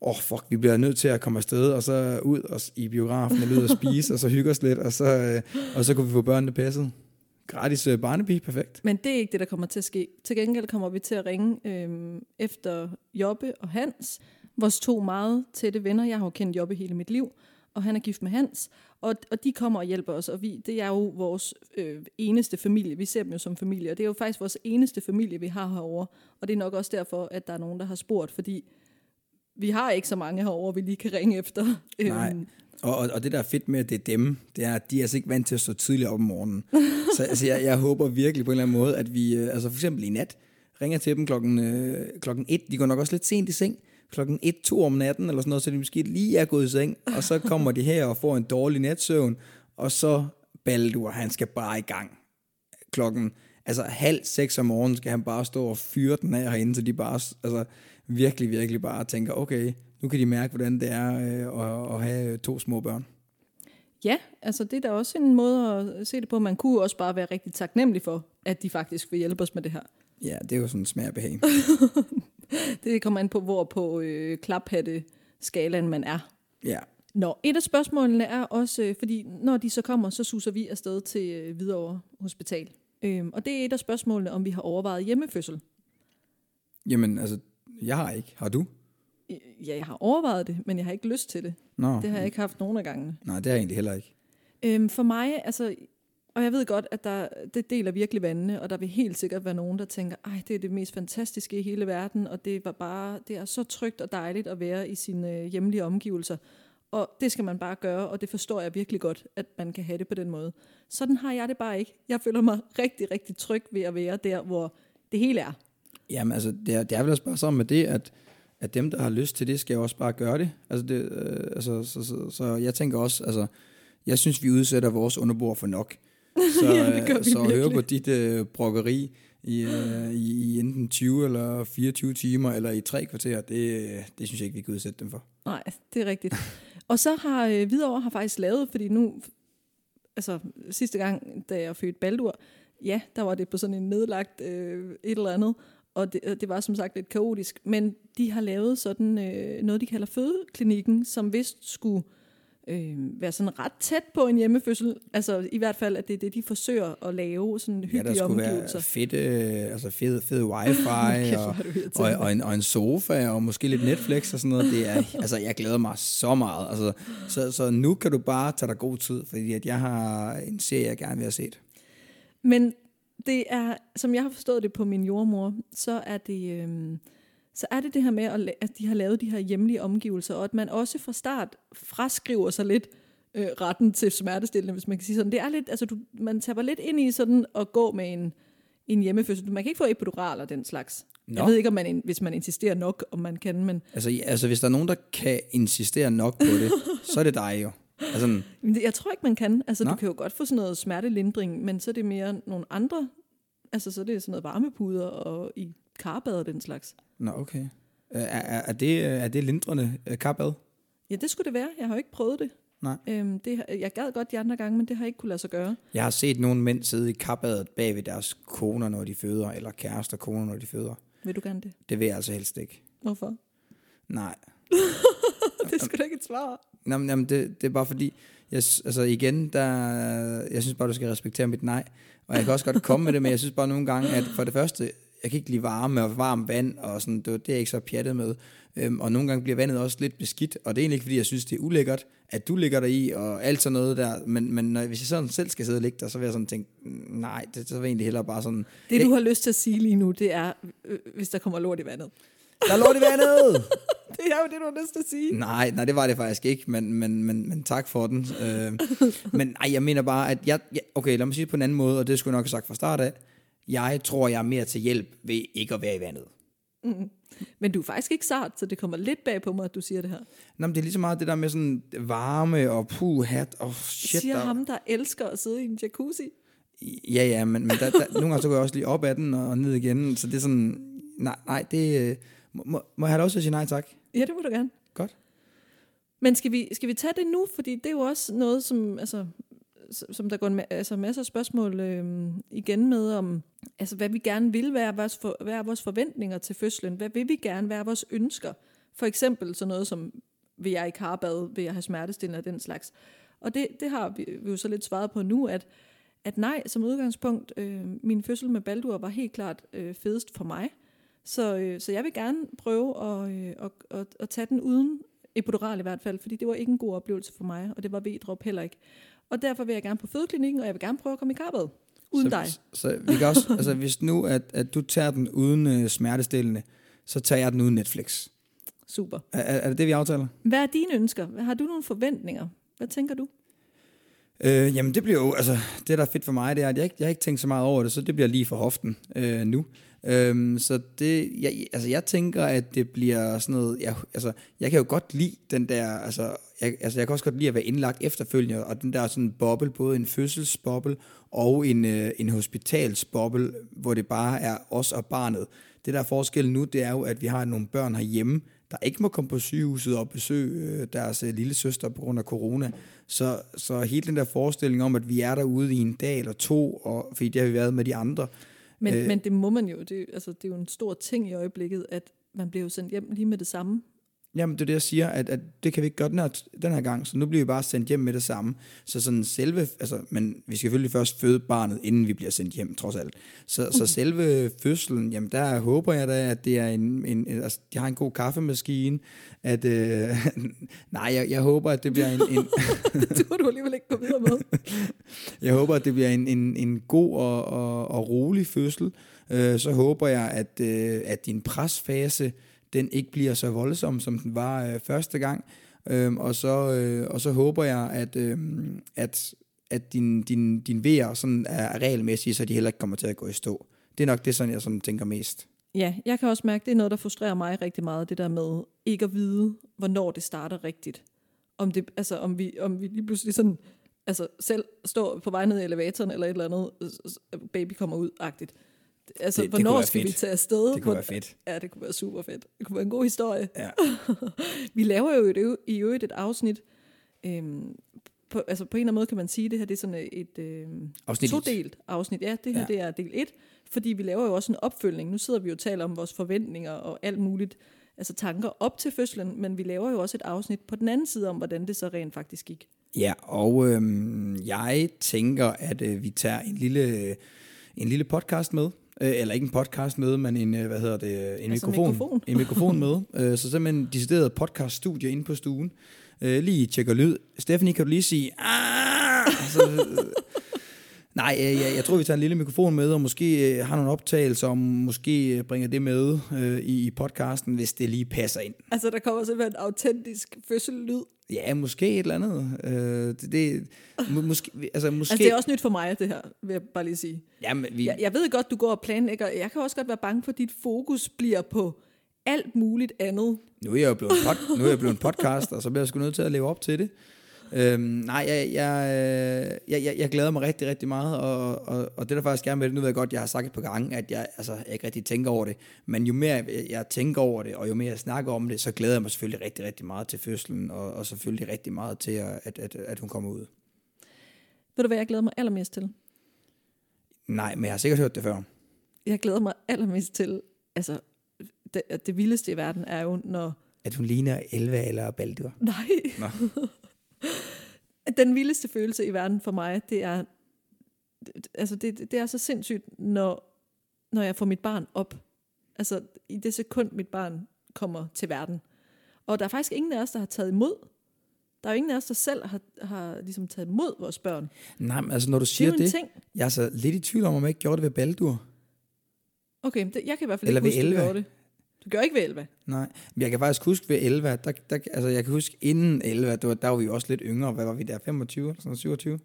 åh oh, fuck, vi bliver nødt til at komme afsted, og så ud og, i biografen, og ud og spise, og så hygge os lidt, og så, øh, og så kunne vi få børnene passet. Gratis øh, barnepige, perfekt. Men det er ikke det, der kommer til at ske. Til gengæld kommer vi til at ringe øh, efter Jobbe og Hans, vores to meget tætte venner. Jeg har jo kendt Jobbe hele mit liv, og han er gift med Hans, og, og de kommer og hjælper os, og vi, det er jo vores øh, eneste familie. Vi ser dem jo som familie, og det er jo faktisk vores eneste familie, vi har herover. Og det er nok også derfor, at der er nogen, der har spurgt, fordi vi har ikke så mange herover, vi lige kan ringe efter. Nej, øhm. og, og, og det der er fedt med, at det er dem, det er, at de er altså ikke vant til at stå tidligt op om morgenen. så altså, jeg, jeg håber virkelig på en eller anden måde, at vi, øh, altså for eksempel i nat, ringer til dem klokken, øh, klokken et, de går nok også lidt sent i seng, klokken 1-2 om natten, eller sådan noget, så de måske lige er gået i seng, og så kommer de her og får en dårlig natsøvn, og så Baldur, han skal bare i gang. Klokken, altså halv seks om morgenen skal han bare stå og fyre den af herinde, så de bare, altså virkelig, virkelig bare tænker, okay, nu kan de mærke, hvordan det er øh, at, at have to små børn. Ja, altså det er da også en måde at se det på. Man kunne også bare være rigtig taknemmelig for, at de faktisk vil hjælpe os med det her. Ja, det er jo sådan en smag behag. det kommer an på, hvor på øh, klaphatte-skalaen man er. Ja. Nå, et af spørgsmålene er også, øh, fordi når de så kommer, så suser vi afsted til øh, Hvidovre Hospital. Øhm, og det er et af spørgsmålene, om vi har overvejet hjemmefødsel. Jamen, altså, jeg har ikke. Har du? Ja, jeg har overvejet det, men jeg har ikke lyst til det. Nå. Det har jeg ikke haft nogen af gangene. Nej, det har jeg egentlig heller ikke. Øhm, for mig, altså, og jeg ved godt, at der, det deler virkelig vandene, og der vil helt sikkert være nogen, der tænker, ej, det er det mest fantastiske i hele verden, og det var bare, det er så trygt og dejligt at være i sine øh, hjemlige omgivelser. Og det skal man bare gøre, og det forstår jeg virkelig godt, at man kan have det på den måde. Sådan har jeg det bare ikke. Jeg føler mig rigtig, rigtig tryg ved at være der, hvor det hele er. Jamen altså, det er, det er vel også bare sådan med det, at, at dem, der har lyst til det, skal også bare gøre det. Altså, det, øh, altså så, så, så jeg tænker også, altså, jeg synes, vi udsætter vores underbord for nok. Så, ja, det gør vi så at høre virkelig. på dit øh, brokkeri i, øh, i, i enten 20 eller 24 timer, eller i tre kvarter, det, det synes jeg ikke, vi kan udsætte dem for. Nej, det er rigtigt. og så har øh, Hvidovre har faktisk lavet, fordi nu, altså sidste gang, da jeg fødte Baldur, ja, der var det på sådan en nedlagt øh, et eller andet, og det, det var som sagt lidt kaotisk, men de har lavet sådan øh, noget, de kalder fødeklinikken, som vist skulle øh, være sådan ret tæt på en hjemmefødsel. Altså i hvert fald, at det er det, de forsøger at lave, sådan Ja, hyggelige der skulle omgivelser. være fedt, øh, altså fed, fed wifi, Kæft, og, og, og, en, og en sofa, og måske lidt Netflix og sådan noget. Det er, altså, jeg glæder mig så meget. Altså, så, så nu kan du bare tage dig god tid, fordi at jeg har en serie, jeg gerne vil have set. Men det er, som jeg har forstået det på min jordmor, så er det, øhm, så er det det her med, at, de har lavet de her hjemlige omgivelser, og at man også fra start fraskriver sig lidt øh, retten til smertestillende, hvis man kan sige sådan. Det er lidt, altså du, man taber lidt ind i sådan at gå med en, en hjemmefødsel. Man kan ikke få epidural og den slags. Nå. Jeg ved ikke, om man, hvis man insisterer nok, om man kan, men Altså, ja, altså, hvis der er nogen, der kan insistere nok på det, så er det dig jo. Altså, jeg tror ikke, man kan. Altså, Nå. du kan jo godt få sådan noget smertelindring, men så er det mere nogle andre, altså så er det sådan noget varmepuder og i karbad og den slags. nå, okay. Er, er, er, det, er det lindrende øh, karbad? Ja, det skulle det være. Jeg har jo ikke prøvet det. Nej. Øhm, det jeg gad godt de andre gange, men det har jeg ikke kunne lade sig gøre. Jeg har set nogle mænd sidde i karbadet bag ved deres koner, når de føder, eller kærester koner, når de føder. Vil du gerne det? Det vil jeg altså helst ikke. Hvorfor? Nej. det er sgu da ikke et svar. Nå, men, jamen, det, det er bare fordi, jeg, altså igen, der, jeg synes bare, du skal respektere mit nej. Og jeg kan også godt komme med det, men jeg synes bare nogle gange, at for det første, jeg kan ikke lide varme og varmt vand, og sådan, det, det er jeg ikke så pjattet med. Øhm, og nogle gange bliver vandet også lidt beskidt, og det er egentlig ikke, fordi jeg synes, det er ulækkert, at du ligger der i, og alt sådan noget der. Men, men når, hvis jeg sådan selv skal sidde og ligge der, så vil jeg sådan tænke, "Mm, nej, det, så vil jeg egentlig hellere bare sådan, Det, du har lyst til at sige lige nu, det er, øh, hvis der kommer lort i vandet. der er lort i vandet! Det er jo det, du har lyst til at sige. Nej, nej, det var det faktisk ikke, men, men, men, men tak for den. Øh, men nej, jeg mener bare, at jeg, jeg... Okay, lad mig sige det på en anden måde, og det skulle jeg nok have sagt fra start af. Jeg tror, jeg er mere til hjælp ved ikke at være i vandet. Men du er faktisk ikke sart, så det kommer lidt bag på mig, at du siger det her. Nå, men det er lige så meget det der med sådan varme og puh, hat og shit. siger der, ham, der elsker at sidde i en jacuzzi. Ja, ja, men, men der, der, nogle gange så går jeg også lige op ad den og ned igen, så det er sådan... Nej, nej det... Må, må, jeg have lov til at sige nej tak? Ja, det må du gerne. Godt. Men skal vi, skal vi tage det nu? Fordi det er jo også noget, som, altså, som der går en ma- altså, masser af spørgsmål øh, igen med om, altså, hvad vi gerne vil være, vores for, hvad er vores forventninger til fødslen? Hvad vil vi gerne være vores ønsker? For eksempel sådan noget som, vil jeg ikke have bad, vil jeg have smertestillende og den slags. Og det, det har vi, vi jo så lidt svaret på nu, at, at nej, som udgangspunkt, øh, min fødsel med Baldur var helt klart øh, fedest for mig. Så, øh, så jeg vil gerne prøve at, øh, at, at, at tage den uden epidural i hvert fald, fordi det var ikke en god oplevelse for mig, og det var V-drop heller ikke. Og derfor vil jeg gerne på fødeklinikken, og jeg vil gerne prøve at komme i karbad. Uden så, dig. Så, så vi kan også, altså hvis nu, at, at du tager den uden øh, smertestillende, så tager jeg den uden Netflix. Super. Er, er det det, vi aftaler? Hvad er dine ønsker? Har du nogle forventninger? Hvad tænker du? Øh, jamen det bliver jo, altså det der er fedt for mig, det er, at jeg, ikke, jeg har ikke tænkt så meget over det, så det bliver lige for hoften øh, nu. Øhm, så det, jeg, altså jeg tænker, at det bliver sådan noget, jeg, altså jeg kan jo godt lide den der, altså jeg, altså jeg kan også godt lide at være indlagt efterfølgende, og den der sådan boble, både en fødselsboble og en, øh, en hospitalsboble, hvor det bare er os og barnet. Det der er forskellen nu, det er jo, at vi har nogle børn herhjemme, der ikke må komme på sygehuset og besøge øh, deres øh, lille søster på grund af corona. Så, så hele den der forestilling om, at vi er derude i en dag eller to, og, fordi det har vi været med de andre. Men, Øh. men det må man jo. Det, altså, det er jo en stor ting i øjeblikket, at man bliver jo sendt hjem lige med det samme. Jamen, det er det, jeg siger, at, at det kan vi ikke gøre den her, den her gang, så nu bliver vi bare sendt hjem med det samme. Så sådan selve, altså, men vi skal selvfølgelig først føde barnet, inden vi bliver sendt hjem, trods alt. Så, så selve fødslen, jamen der håber jeg da, at det er en, en, altså, de har en god kaffemaskine, at, øh, nej, jeg, jeg håber, at det bliver en... en det må du alligevel ikke gå videre med. jeg håber, at det bliver en, en, en god og, og, og rolig fødsel. Øh, så håber jeg, at, øh, at din presfase, den ikke bliver så voldsom, som den var øh, første gang. Øhm, og, så, øh, og så håber jeg, at, øh, at, at din, din, din VR sådan er regelmæssige, så de heller ikke kommer til at gå i stå. Det er nok det, sådan, jeg sådan tænker mest. Ja, jeg kan også mærke, det er noget, der frustrerer mig rigtig meget, det der med ikke at vide, hvornår det starter rigtigt. Om, det, altså, om, vi, om vi lige pludselig sådan, altså selv står på vej ned i elevatoren eller et eller andet, baby kommer ud-agtigt. Altså, det, hvornår det skal fedt. vi tage afsted? Det kunne være fedt. Ja, det kunne være super fedt. Det kunne være en god historie. Ja. vi laver jo et, i øvrigt et afsnit, øhm, på, altså på en eller anden måde kan man sige, at det her det er sådan et øhm, afsnit todelt afsnit. Ja, det her ja. det er del 1, fordi vi laver jo også en opfølgning. Nu sidder vi jo og taler om vores forventninger og alt muligt, altså tanker op til fødslen, men vi laver jo også et afsnit på den anden side om, hvordan det så rent faktisk gik. Ja, og øhm, jeg tænker, at øh, vi tager en lille, en lille podcast med, øh, eller ikke en podcast med, men en, øh, hvad hedder det, en altså mikrofon, mikrofon. en mikrofon med. Øh, så simpelthen en decideret podcast studie inde på stuen. Øh, lige tjekker lyd. Stephanie, kan du lige sige, ah! Så, Nej, jeg, jeg, jeg tror, vi tager en lille mikrofon med, og måske øh, har nogle optagelser, og måske øh, bringer det med øh, i, i podcasten, hvis det lige passer ind. Altså, der kommer simpelthen en autentisk fødsellyd. Ja, måske et eller andet. Øh, det, det, må, måske, altså, måske... altså, det er også nyt for mig, det her, vil jeg bare lige sige. Jamen, vi... jeg, jeg ved godt, du går og planlægger. Jeg kan også godt være bange for, at dit fokus bliver på alt muligt andet. Nu er jeg jo blevet, pod, nu er jeg blevet en podcast, og så bliver jeg sgu nødt til at leve op til det. Øhm, nej, jeg, jeg, jeg, jeg, jeg glæder mig rigtig, rigtig meget, og, og, og det der faktisk gerne med det, nu ved jeg godt, jeg har sagt et par gange, at jeg, altså, jeg ikke rigtig tænker over det, men jo mere jeg, jeg tænker over det, og jo mere jeg snakker om det, så glæder jeg mig selvfølgelig rigtig, rigtig meget til fødslen, og, og selvfølgelig rigtig meget til, at, at, at, at hun kommer ud. Ved du, hvad jeg glæder mig allermest til? Nej, men jeg har sikkert hørt det før. Jeg glæder mig allermest til, altså, det, det vildeste i verden er jo, når... At hun ligner Elva eller Baldur? Nej. Nå. Den vildeste følelse i verden for mig, det er, altså det, det er så sindssygt, når, når jeg får mit barn op. Altså i det sekund, mit barn kommer til verden. Og der er faktisk ingen af os, der har taget imod. Der er jo ingen af os, der selv har, har ligesom taget imod vores børn. Nej, men altså når du siger det, det ting. jeg er så lidt i tvivl om, om jeg ikke gjorde det ved Baldur. Okay, det, jeg kan i hvert fald Eller ikke huske, at det. Du gør ikke ved 11? Nej, men jeg kan faktisk huske ved 11, der, der, altså jeg kan huske inden 11, der var, der var vi jo også lidt yngre. Hvad var vi der? 25 eller sådan 27?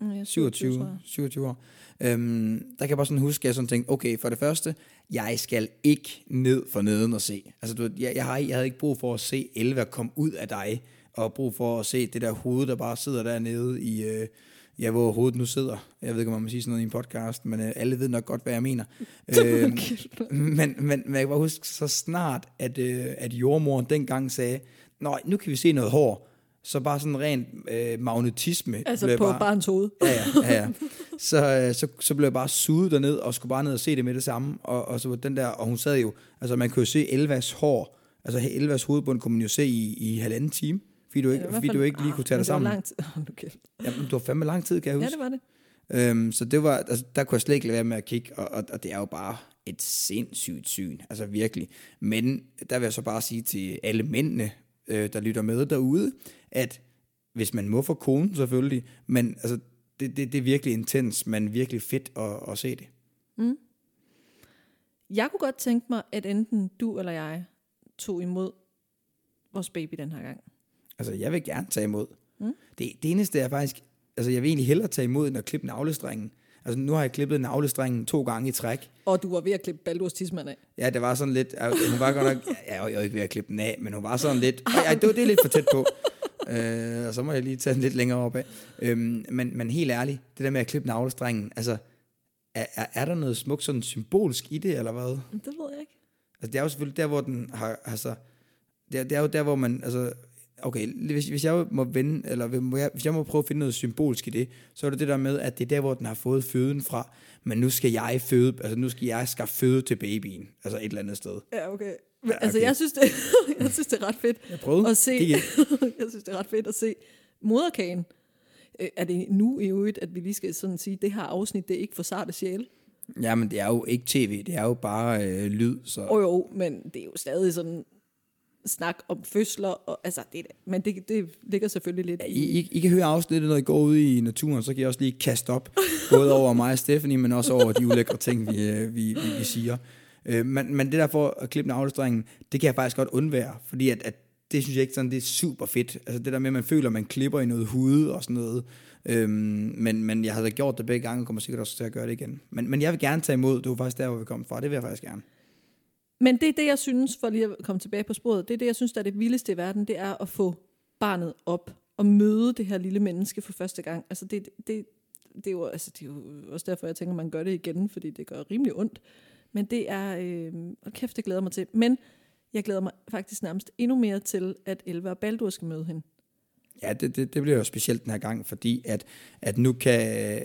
Ja, 27, 27, 27 år. Øhm, der kan jeg bare sådan huske, at jeg sådan tænkte, okay, for det første, jeg skal ikke ned for neden og se. Altså, du, jeg, jeg, har, jeg havde ikke brug for at se 11 komme ud af dig, og brug for at se det der hoved, der bare sidder dernede i, øh, ja, hvor hovedet nu sidder. Jeg ved ikke, om man må sige sådan noget i en podcast, men øh, alle ved nok godt, hvad jeg mener. øh, men, men, men jeg kan bare huske så snart, at, øh, at jordmoren dengang sagde, nej, nu kan vi se noget hår, så bare sådan rent øh, magnetisme. Altså på bare, barns hoved. Ja, ja, ja. ja. Så, øh, så, så blev jeg bare suget derned, og skulle bare ned og se det med det samme. Og, og så den der, og hun sad jo, altså man kunne jo se Elvas hår, altså Elvas hovedbund kunne man jo se i, i halvanden time fordi du ikke, fordi du ikke lige kunne tage dig sammen. Lang tid. okay. Jamen, du var fandme lang tid, kan jeg huske. Ja, det var det. Øhm, så det var, altså, der kunne jeg slet ikke lade være med at kigge, og, og, og det er jo bare et sindssygt syn, altså virkelig. Men der vil jeg så bare sige til alle mændene, øh, der lytter med derude, at hvis man må få konen selvfølgelig, men altså, det, det, det er virkelig intens, men virkelig fedt at, at se det. Mm. Jeg kunne godt tænke mig, at enten du eller jeg tog imod vores baby den her gang. Altså, jeg vil gerne tage imod. Mm. Det, det eneste er faktisk, altså jeg vil egentlig hellere tage imod, end at klippe navlestrengen. Altså nu har jeg klippet navlestrengen to gange i træk. Og du var ved at klippe Baldurs tidsmand af. Ja, det var sådan lidt, hun var godt nok, ja, jeg var ikke ved at klippe den af, men hun var sådan lidt, ja, det, var, det er lidt for tæt på. øh, og så må jeg lige tage den lidt længere op af. Øhm, men, men helt ærligt, det der med at klippe navlestrengen, altså, er, er, er der noget smukt sådan symbolsk i det, eller hvad? Det ved jeg ikke. Altså det er jo selvfølgelig der, hvor den har, altså, det er, det er jo der, hvor man, altså, okay, hvis, hvis jeg må vende, eller hvis jeg må prøve at finde noget symbolsk i det, så er det det der med, at det er der, hvor den har fået føden fra, men nu skal jeg føde, altså nu skal jeg skaffe føde til babyen, altså et eller andet sted. Ja, okay. Men, okay. Altså, jeg synes, det, jeg synes, det er ret fedt jeg prøvede. at se. jeg synes, det er ret fedt at se moderkagen. Øh, er det nu i øvrigt, at vi lige skal sådan sige, det her afsnit, det er ikke for sarte sjæle? Ja, men det er jo ikke tv, det er jo bare øh, lyd. Så. Oh, jo, men det er jo stadig sådan snak om fødsler, og, altså, det, men det, det ligger selvfølgelig lidt ja, I, I, I kan høre afsnittet, når I går ud i naturen, så kan I også lige kaste op, både over mig og Stephanie, men også over de ulækre ting, vi, øh, vi, vi, vi siger. Øh, men, men det der for at klippe en det kan jeg faktisk godt undvære, fordi at, at det synes jeg ikke sådan, det er super fedt. Altså det der med, at man føler, at man klipper i noget hud og sådan noget. Øhm, men, men jeg havde gjort det begge gange, og kommer sikkert også til at gøre det igen. Men, men jeg vil gerne tage imod, det var faktisk der, hvor vi kom fra. Det vil jeg faktisk gerne. Men det er det, jeg synes, for lige at komme tilbage på sporet, det er det, jeg synes, der er det vildeste i verden, det er at få barnet op og møde det her lille menneske for første gang. Altså det, det, det, er, jo, altså det er jo også derfor, jeg tænker, man gør det igen, fordi det gør rimelig ondt. Men det er, øh, og kæft, det glæder mig til. Men jeg glæder mig faktisk nærmest endnu mere til, at Elva og Baldur skal møde hende. Ja, det, det, det bliver jo specielt den her gang, fordi at, at nu, kan,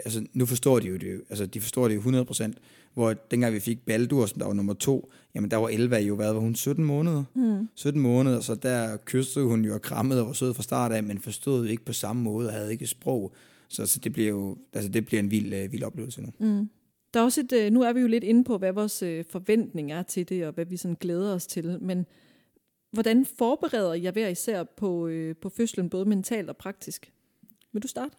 altså, nu forstår de jo det, altså de forstår det jo 100%, hvor dengang vi fik Baldur, som der var nummer to, jamen der var Elva jo, hvad var hun, 17 måneder? Mm. 17 måneder, så der kyssede hun jo og krammede og var sød fra start af, men forstod ikke på samme måde og havde ikke sprog. Så, så det bliver jo, altså det bliver en vild, uh, vild oplevelse nu. Mm. Der er også et, øh, nu er vi jo lidt inde på, hvad vores øh, forventning er til det, og hvad vi sådan glæder os til, men hvordan forbereder jeg hver især på, øh, på fødslen, både mentalt og praktisk? Vil du starte?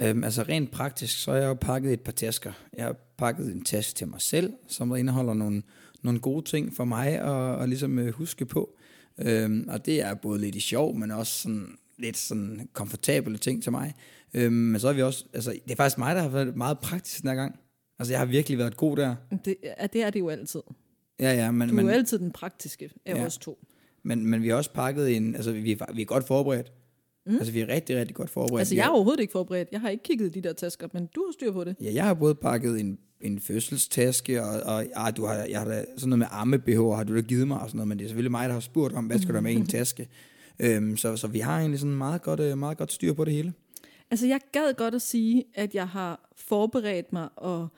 Øhm, altså rent praktisk, så har jeg jo pakket et par tasker. Jeg har pakket en taske til mig selv, som indeholder nogle, nogle gode ting for mig at, at ligesom øh, huske på. Øhm, og det er både lidt i sjov, men også sådan lidt sådan komfortable ting til mig. Øhm, men så har vi også, altså det er faktisk mig, der har været meget praktisk den her gang. Altså, jeg har virkelig været god der. Det, ja, det er det jo altid. Ja, ja. Men, du er men, jo altid den praktiske af ja. os to. Men, men vi har også pakket en, altså vi er, vi er godt forberedt. Mm. Altså vi er rigtig, rigtig godt forberedt. Altså jeg er overhovedet ikke forberedt. Jeg har ikke kigget de der tasker, men du har styr på det. Ja, jeg har både pakket en, en fødselstaske, og, og ah, du har, jeg har da, sådan noget med arme har du da givet mig og sådan noget, men det er selvfølgelig mig, der har spurgt om, hvad skal der med en taske. Øhm, så, så vi har egentlig sådan meget godt, øh, meget godt styr på det hele. Altså jeg gad godt at sige, at jeg har forberedt mig og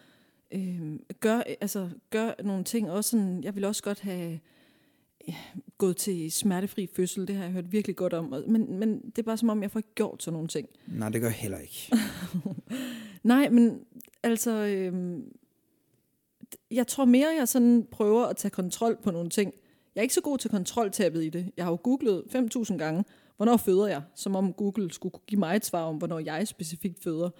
øh, gør, altså, gør nogle ting. Også sådan, jeg vil også godt have gået til smertefri fødsel. Det har jeg hørt virkelig godt om. Men, men det er bare som om, jeg får ikke gjort sådan nogle ting. Nej, det gør jeg heller ikke. Nej, men altså... Øh, jeg tror mere, jeg sådan prøver at tage kontrol på nogle ting. Jeg er ikke så god til kontroltabet i det. Jeg har jo googlet 5.000 gange, hvornår føder jeg? Som om Google skulle give mig et svar om, hvornår jeg specifikt føder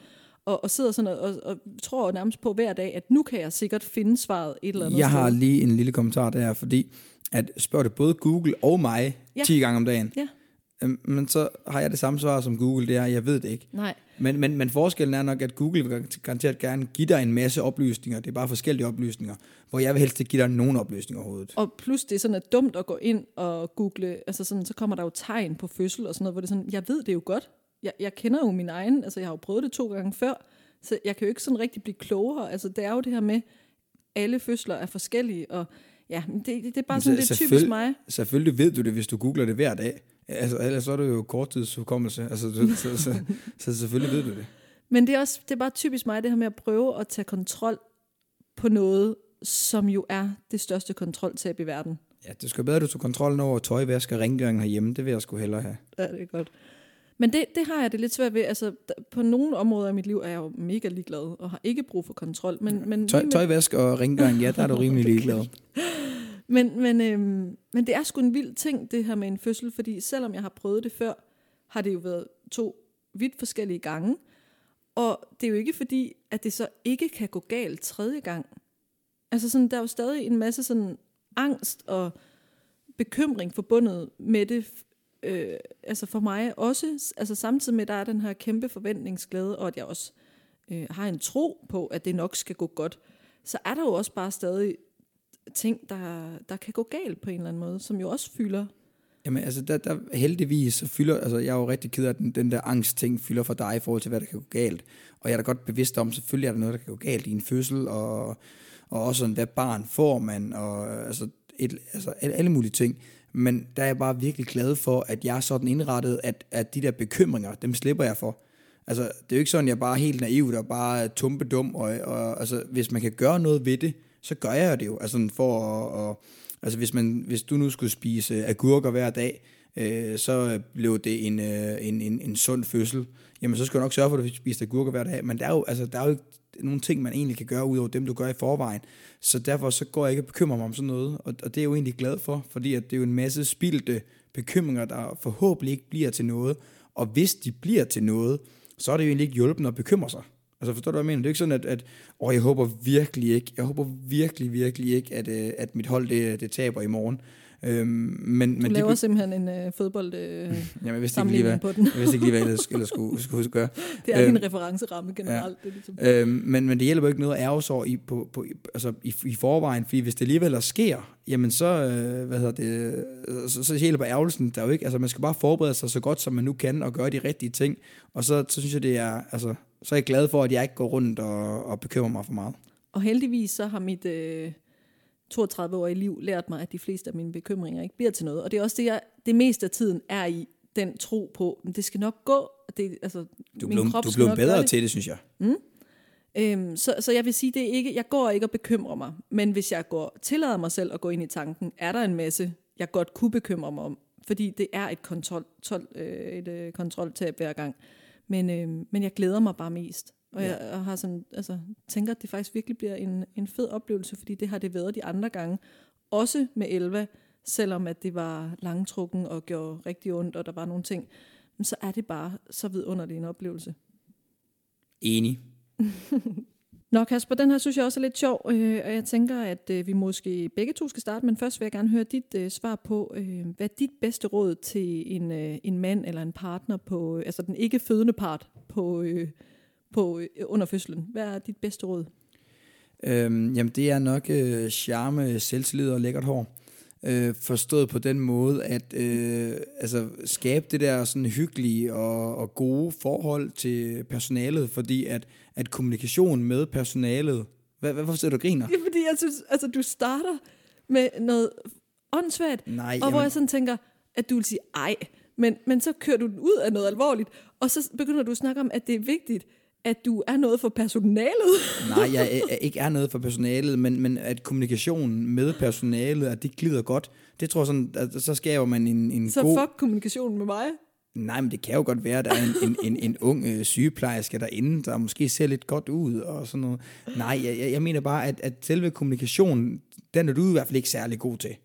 og, og sidder sådan og, og, og tror nærmest på hver dag, at nu kan jeg sikkert finde svaret et eller andet Jeg har sted. lige en lille kommentar der, fordi at spørger det både Google og mig ja. 10 gange om dagen. Ja. Øhm, men så har jeg det samme svar som Google, det er, jeg ved det ikke. Nej. Men, men, men forskellen er nok, at Google vil garanteret gerne give dig en masse oplysninger. Det er bare forskellige oplysninger. Hvor jeg vil helst ikke give dig nogen oplysninger overhovedet. Og plus det er sådan at dumt at gå ind og google, altså sådan, så kommer der jo tegn på fødsel og sådan noget, hvor det er sådan, jeg ved det jo godt jeg, jeg kender jo min egen, altså jeg har jo prøvet det to gange før, så jeg kan jo ikke sådan rigtig blive klogere. Altså det er jo det her med, alle fødsler er forskellige, og ja, det, det, det er bare sådan lidt typisk mig. Selvfølgelig ved du det, hvis du googler det hver dag. Altså, ellers så er det jo korttidshukommelse. Altså, så, så, så, så selvfølgelig ved du det. Men det er også det er bare typisk mig, det her med at prøve at tage kontrol på noget, som jo er det største kontroltab i verden. Ja, det skal bedre, at du tager kontrollen over tøjvask og rengøring herhjemme. Det vil jeg sgu hellere have. Ja, det er godt. Men det, det har jeg det lidt svært ved. Altså, på nogle områder af mit liv er jeg jo mega ligeglad, og har ikke brug for kontrol. Men, men Tøj, tøjvask og rengøring, ja, der er du rimelig ligeglad. men, men, øhm, men det er sgu en vild ting, det her med en fødsel, fordi selvom jeg har prøvet det før, har det jo været to vidt forskellige gange. Og det er jo ikke fordi, at det så ikke kan gå galt tredje gang. Altså sådan, der er jo stadig en masse sådan angst og bekymring forbundet med det, øh, altså for mig også, altså samtidig med, at der er den her kæmpe forventningsglæde, og at jeg også øh, har en tro på, at det nok skal gå godt, så er der jo også bare stadig ting, der, der kan gå galt på en eller anden måde, som jo også fylder. Jamen altså, der, der heldigvis så fylder, altså jeg er jo rigtig ked af, at den, den der angstting fylder for dig i forhold til, hvad der kan gå galt. Og jeg er da godt bevidst om, selvfølgelig er der noget, der kan gå galt i en fødsel, og, og også sådan, hvad barn får man, og altså, et, altså alle mulige ting. Men der er jeg bare virkelig glad for, at jeg er sådan indrettet, at, at de der bekymringer, dem slipper jeg for. Altså, det er jo ikke sådan, at jeg bare er helt naiv, der bare er tumpedum, og, og altså, hvis man kan gøre noget ved det, så gør jeg det jo, altså for at, at, Altså hvis, man, hvis du nu skulle spise agurker hver dag, øh, så blev det en, øh, en, en, en sund fødsel. Jamen så skal du nok sørge for, at du spiser agurker hver dag. Men der er jo, altså, der er jo nogle ting, man egentlig kan gøre, ud over dem, du gør i forvejen. Så derfor så går jeg ikke og bekymrer mig om sådan noget, og, og det er jeg jo egentlig glad for, fordi at det er jo en masse spildte bekymringer, der forhåbentlig ikke bliver til noget, og hvis de bliver til noget, så er det jo egentlig ikke hjulpende at bekymre sig. Altså forstår du, hvad jeg mener? Det er ikke sådan, at, at åh, jeg håber virkelig ikke, jeg håber virkelig, virkelig ikke, at, øh, at mit hold det, det taber i morgen. Øhm, men, du men laver de, simpelthen en uh, fodbold uh, Jamen, vidste ikke lige, hvad, på den. jeg vidste ikke lige, hvad jeg ellers, ellers skulle, skulle huske gøre. Det er øhm, en referenceramme generelt. Ja. Det ligesom. øhm, men, men det hjælper ikke noget at ærge sig i, på, på, altså i, i forvejen, fordi hvis det alligevel sker, jamen så, øh, hvad hedder det, så, så hjælper ærgelsen der jo ikke. Altså man skal bare forberede sig så godt, som man nu kan, og gøre de rigtige ting. Og så, så synes jeg, det er, altså, så er jeg glad for, at jeg ikke går rundt og, og bekymrer mig for meget. Og heldigvis så har mit... Øh 32-årige liv lært mig, at de fleste af mine bekymringer ikke bliver til noget. Og det er også det, jeg det meste af tiden er i, den tro på, at det skal nok gå. Det, altså, du blev, krop du blev bedre det. til det, synes jeg. Mm? Øhm, så, så jeg vil sige, det er ikke, jeg går ikke og bekymrer mig, men hvis jeg går, tillader mig selv at gå ind i tanken, er der en masse, jeg godt kunne bekymre mig om, fordi det er et, kontrol, tol, øh, et øh, kontroltab hver gang. Men, øh, men jeg glæder mig bare mest. Og ja. jeg har sådan, altså, tænker, at det faktisk virkelig bliver en, en fed oplevelse, fordi det har det været de andre gange. Også med Elva, selvom at det var langtrukken og gjorde rigtig ondt, og der var nogle ting. Men så er det bare så vidunderlig en oplevelse. Enig. Nå Kasper, den her synes jeg også er lidt sjov, øh, og jeg tænker, at øh, vi måske begge to skal starte, men først vil jeg gerne høre dit øh, svar på, øh, hvad er dit bedste råd til en, øh, en mand eller en partner på, øh, altså den ikke fødende part på, øh, på øh, under fødslen? Hvad er dit bedste råd? Øhm, jamen det er nok øh, charme, selvtillid og lækkert hår. Øh, forstået på den måde, at øh, altså, skabe det der sådan hyggelige og, og gode forhold til personalet, fordi at, at kommunikation med personalet... Hvad, hvad hvorfor du griner? Ja, fordi jeg synes, altså, du starter med noget åndssvagt, Nej, og jamen... hvor jeg sådan tænker, at du vil sige ej, men, men så kører du den ud af noget alvorligt, og så begynder du at snakke om, at det er vigtigt, at du er noget for personalet? Nej, jeg er, ikke er noget for personalet, men, men at kommunikationen med personalet, at det glider godt, det tror jeg sådan, at så skaber man en, en så god... Så fuck kommunikationen med mig? Nej, men det kan jo godt være, at der er en, en, en, en ung øh, sygeplejerske derinde, der måske ser lidt godt ud og sådan noget. Nej, jeg, jeg mener bare, at, at selve kommunikationen, den er du i hvert fald ikke særlig god til.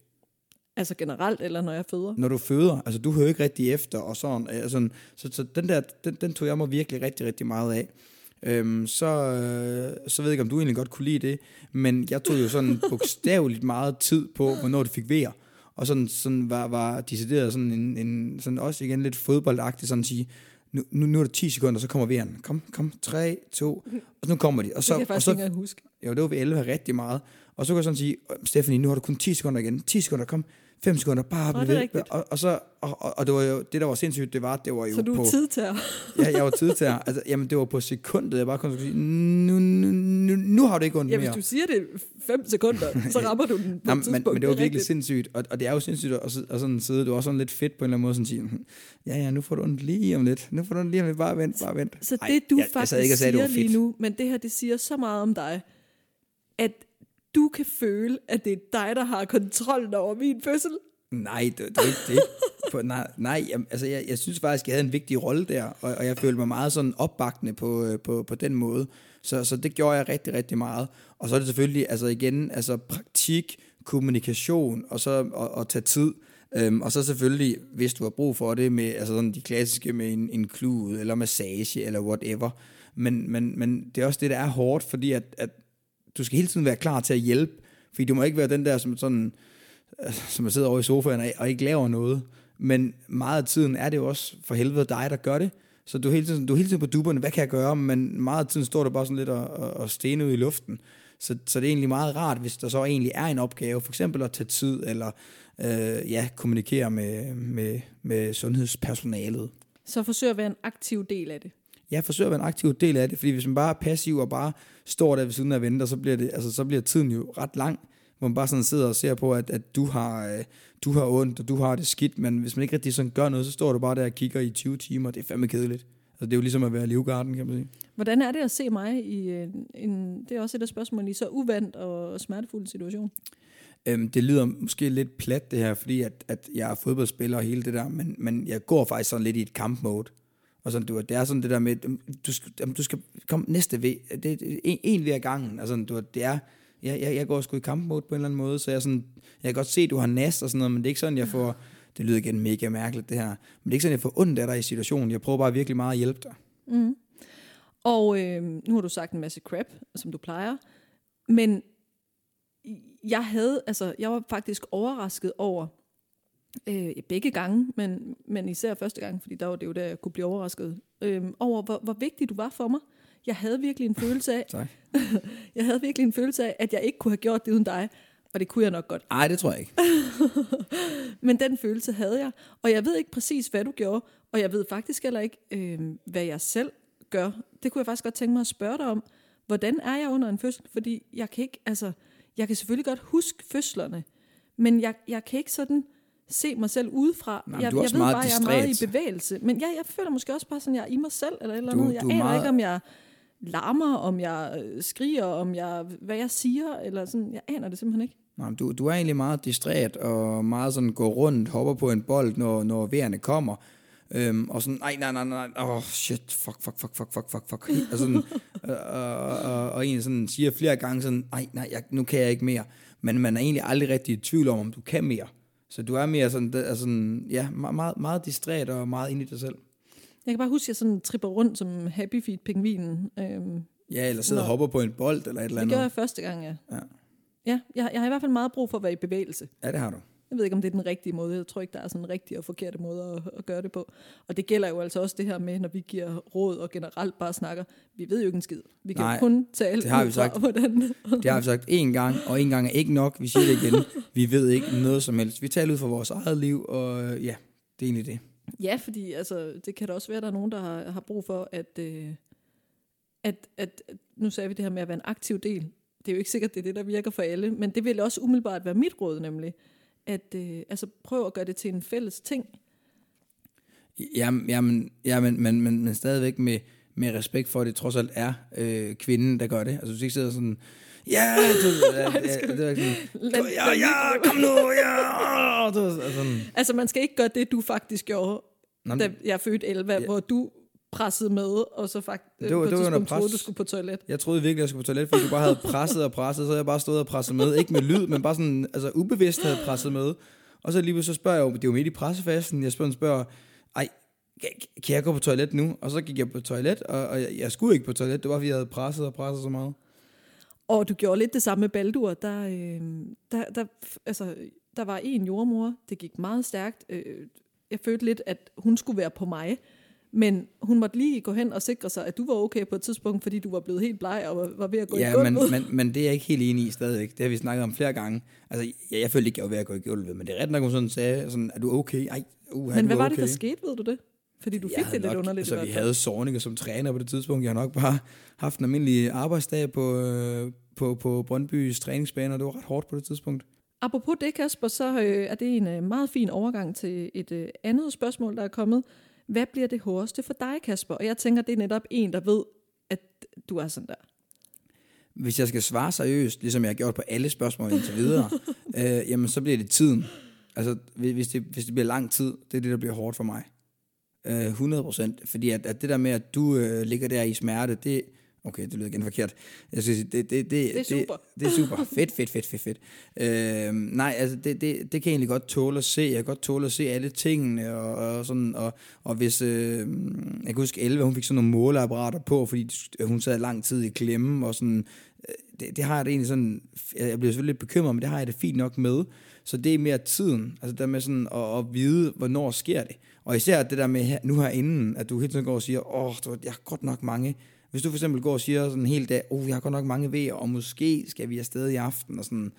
Altså generelt, eller når jeg føder? Når du føder, altså du hører ikke rigtig efter, og sådan, altså, så, så den der, den, den tog jeg mig virkelig rigtig, rigtig meget af. Øhm, så, øh, så ved jeg ikke, om du egentlig godt kunne lide det, men jeg tog jo sådan bogstaveligt meget tid på, hvornår det fik vejer. Og sådan, sådan var, var decideret sådan en, en, sådan også igen lidt fodboldagtigt, sådan at sige, nu, nu, nu er der 10 sekunder, så kommer vejeren. Kom, kom, 3, 2, og så nu kommer de. Og så, det kan jeg faktisk og så, ikke huske. Jo, det var ved 11 rigtig meget. Og så kan jeg sådan sige, Stephanie, nu har du kun 10 sekunder igen. 10 sekunder, kom. 5 sekunder, bare blive ved. Og, og, så, og, og, og, det var jo, det der var sindssygt, det var, det var jo Så du er tidtager? ja, jeg var tidtager. Altså, jamen, det var på sekundet, jeg bare kunne sige, nu, nu, nu, nu har det ikke ondt ja, mere. hvis du siger det 5 sekunder, så rammer du den på Jamen, men, men det var virkelig sindssygt, og, og det er jo sindssygt at, at sådan sidde, du var sådan lidt fedt på en eller anden måde, sådan sige, ja, ja, nu får du ondt lige om lidt, nu får du ondt lige om lidt, bare vent, bare vent. Så det du Ej, faktisk jeg, jeg ikke siger lige nu, men det her, det siger så meget om dig, at du kan føle, at det er dig, der har kontrollen over min fødsel. Nej, det, det er ikke det. For, nej, nej jeg, altså jeg, jeg synes faktisk, jeg havde en vigtig rolle der, og, og jeg følte mig meget sådan opbakende på, øh, på, på den måde. Så, så det gjorde jeg rigtig, rigtig meget. Og så er det selvfølgelig, altså igen, altså praktik, kommunikation, og så og, og tage tid. Øhm, og så selvfølgelig, hvis du har brug for det, med altså sådan de klassiske med en, en klud, eller massage, eller whatever. Men, men, men det er også det, der er hårdt, fordi at, at du skal hele tiden være klar til at hjælpe, fordi du må ikke være den der, som sådan, øh, som sidder over i sofaen og ikke laver noget. Men meget af tiden er det jo også for helvede dig, der gør det. Så du er hele tiden, du er hele tiden på duberne, hvad kan jeg gøre? Men meget af tiden står du bare sådan lidt og, og, og stene ud i luften. Så, så det er egentlig meget rart, hvis der så egentlig er en opgave, for eksempel at tage tid, eller øh, ja, kommunikere med, med, med sundhedspersonalet. Så forsøg at være en aktiv del af det. Ja, forsøg at være en aktiv del af det, fordi hvis man bare er passiv og bare står der ved siden af venter, så bliver, det, altså, så bliver tiden jo ret lang hvor man bare sådan sidder og ser på, at, at du, har, øh, du har ondt, og du har det skidt, men hvis man ikke rigtig sådan gør noget, så står du bare der og kigger i 20 timer, det er fandme kedeligt. Altså, det er jo ligesom at være livgarden, kan man sige. Hvordan er det at se mig i en, en det er også et af spørgsmålene, i så uvandt og smertefuld situation? Øhm, det lyder måske lidt plat det her, fordi at, at jeg er fodboldspiller og hele det der, men, men jeg går faktisk sådan lidt i et kampmode. Og sådan, du, det er sådan det der med, du skal, du skal komme næste ved, det er en, en ved ad gangen. Altså, du, det er, jeg, jeg, jeg går sgu i kampmode på en eller anden måde, så jeg, sådan, jeg kan godt se, at du har næst og sådan noget, men det er ikke sådan, jeg får, det lyder igen mega mærkeligt det her, men det er ikke sådan, jeg får ondt af dig i situationen. Jeg prøver bare virkelig meget at hjælpe dig. Mm. Og øh, nu har du sagt en masse crap, som du plejer, men jeg havde, altså, jeg var faktisk overrasket over, øh, begge gange, men, men især første gang, fordi der var det jo der, jeg kunne blive overrasket, øh, over hvor, hvor vigtig du var for mig. Jeg havde virkelig en følelse af, tak. jeg havde virkelig en følelse af, at jeg ikke kunne have gjort det uden dig, og det kunne jeg nok godt. Nej, det tror jeg ikke. men den følelse havde jeg, og jeg ved ikke præcis, hvad du gjorde, og jeg ved faktisk heller ikke, øh, hvad jeg selv gør. Det kunne jeg faktisk godt tænke mig at spørge dig om. Hvordan er jeg under en fødsel? Fordi jeg kan ikke, altså, jeg kan selvfølgelig godt huske fødslerne, men jeg, jeg kan ikke sådan se mig selv udefra. Nej, jeg, du er jeg også ved meget bare, distræt. jeg er meget i bevægelse. Men ja, jeg føler måske også bare sådan, jeg er i mig selv, eller et eller Du- andet. Jeg du er aner meget- ikke, om jeg larmer, om jeg øh, skriger, om jeg, hvad jeg siger, eller sådan. Jeg aner det simpelthen ikke. Nej, du, du er egentlig meget distræt og meget sådan går rundt, hopper på en bold, når, når vejerne kommer. Øhm, og sådan, nej, nej, nej, nej, åh, oh, shit, fuck, fuck, fuck, fuck, fuck, fuck, fuck. Og, sådan, øh, og, og, og en sådan siger flere gange sådan, nej, nej, jeg, nu kan jeg ikke mere. Men man er egentlig aldrig rigtig i tvivl om, om du kan mere. Så du er mere sådan, det sådan ja, meget, meget, distræt og meget inde i dig selv. Jeg kan bare huske, at jeg sådan tripper rundt som Happy Feet pingvinen. Øhm, Ja, eller sidder og hopper på en bold eller et eller det andet. gjorde jeg første gang, ja. Ja. Ja, jeg, jeg har i hvert fald meget brug for at være i bevægelse. Ja, det har du. Jeg ved ikke, om det er den rigtige måde. Jeg tror ikke, der er sådan en rigtig og forkerte måde at, at gøre det på. Og det gælder jo altså også det her med, når vi giver råd og generelt bare snakker. Vi ved jo ikke en skid. Vi kan Nej, kun tale det har vi sagt. hvordan... Det har vi sagt én gang, og en gang er ikke nok. Vi siger det igen. Vi ved ikke noget som helst. Vi taler ud fra vores eget liv, og øh, ja, det er egentlig det. Ja, fordi altså, det kan da også være, at der er nogen, der har, har brug for, at, øh, at, at, at... Nu sagde vi det her med at være en aktiv del. Det er jo ikke sikkert, det er det, der virker for alle. Men det vil også umiddelbart være mit råd, nemlig. At øh, altså, prøv at gøre det til en fælles ting. Jamen, jamen, jamen men, men, men stadigvæk med, med respekt for, at det trods alt er øh, kvinden, der gør det. Altså, hvis ikke sidder sådan, ja, du, ja, ja, det er sådan, ja, ja, kom nu, ja, du, altså sådan. Altså, man skal ikke gøre det, du faktisk gjorde, Nå, da jeg fødte Elva, Ja. ja. hvor du pressede med, og så faktisk Det var- på et det var under tidspunkt troede, pres. du skulle på toilet. Jeg troede virkelig, jeg skulle på toilet, fordi du bare havde presset og presset, så jeg bare stået og presset med. Ikke med lyd, men bare sådan, altså ubevidst havde presset med. Og så lige så spørger jeg jo, det er jo midt i pressefasten, jeg spørger, spørger ej, kan- kan jeg gå på toilet nu? Og så gik jeg på toilet, og, og jeg, jeg skulle ikke på toilet, det var fordi jeg havde presset og presset så meget. Og du gjorde lidt det samme med Baldur. Der, øh, der, der, altså, der var en jordmor, det gik meget stærkt. Øh, jeg følte lidt, at hun skulle være på mig. Men hun måtte lige gå hen og sikre sig, at du var okay på et tidspunkt, fordi du var blevet helt bleg og var, ved at gå i Ja, gulvet. men, men, men det er jeg ikke helt enig i stadigvæk. Det har vi snakket om flere gange. Altså, jeg, jeg følte ikke, jeg var ved at gå i gulvet, men det er ret nok, hun sådan sagde, sådan, er du okay? Ej, uh, men hvad var okay? det, der skete, ved du det? Fordi du fik Jeg det havde lidt nok, underligt Altså, i hvert vi havde Sorniger som træner på det tidspunkt. Jeg har nok bare haft en almindelig arbejdsdag på, øh, på, på Brøndbys træningsbane, og det var ret hårdt på det tidspunkt. Apropos det, Kasper, så øh, er det en øh, meget fin overgang til et øh, andet spørgsmål, der er kommet. Hvad bliver det hårdeste for dig, Kasper? Og jeg tænker, det er netop en, der ved, at du er sådan der. Hvis jeg skal svare seriøst, ligesom jeg har gjort på alle spørgsmål indtil videre, øh, jamen så bliver det tiden. Altså, hvis det, hvis det bliver lang tid, det er det, der bliver hårdt for mig. Øh, 100 procent. Fordi at, at det der med, at du øh, ligger der i smerte, det... Okay, det lyder igen forkert. Jeg skal sige, det, det, det, Det er super. Det, det er super. Fedt, fedt, fedt, fedt, fedt. Øh, nej, altså, det, det, det kan jeg egentlig godt tåle at se. Jeg kan godt tåle at se alle tingene, og, og sådan, og, og hvis, øh, jeg kan huske 11, hun fik sådan nogle måleapparater på, fordi hun sad lang tid i klemme, og sådan, øh, det, det har jeg det egentlig sådan, jeg bliver selvfølgelig lidt bekymret, men det har jeg det fint nok med. Så det er mere tiden, altså der med sådan at, at vide, hvornår sker det. Og især det der med her, nu herinde, at du hele tiden går og siger, åh, oh, jeg har godt nok mange. Hvis du for eksempel går og siger sådan en hel dag, oh, jeg har godt nok mange vejer, og måske skal vi afsted i aften, og sådan.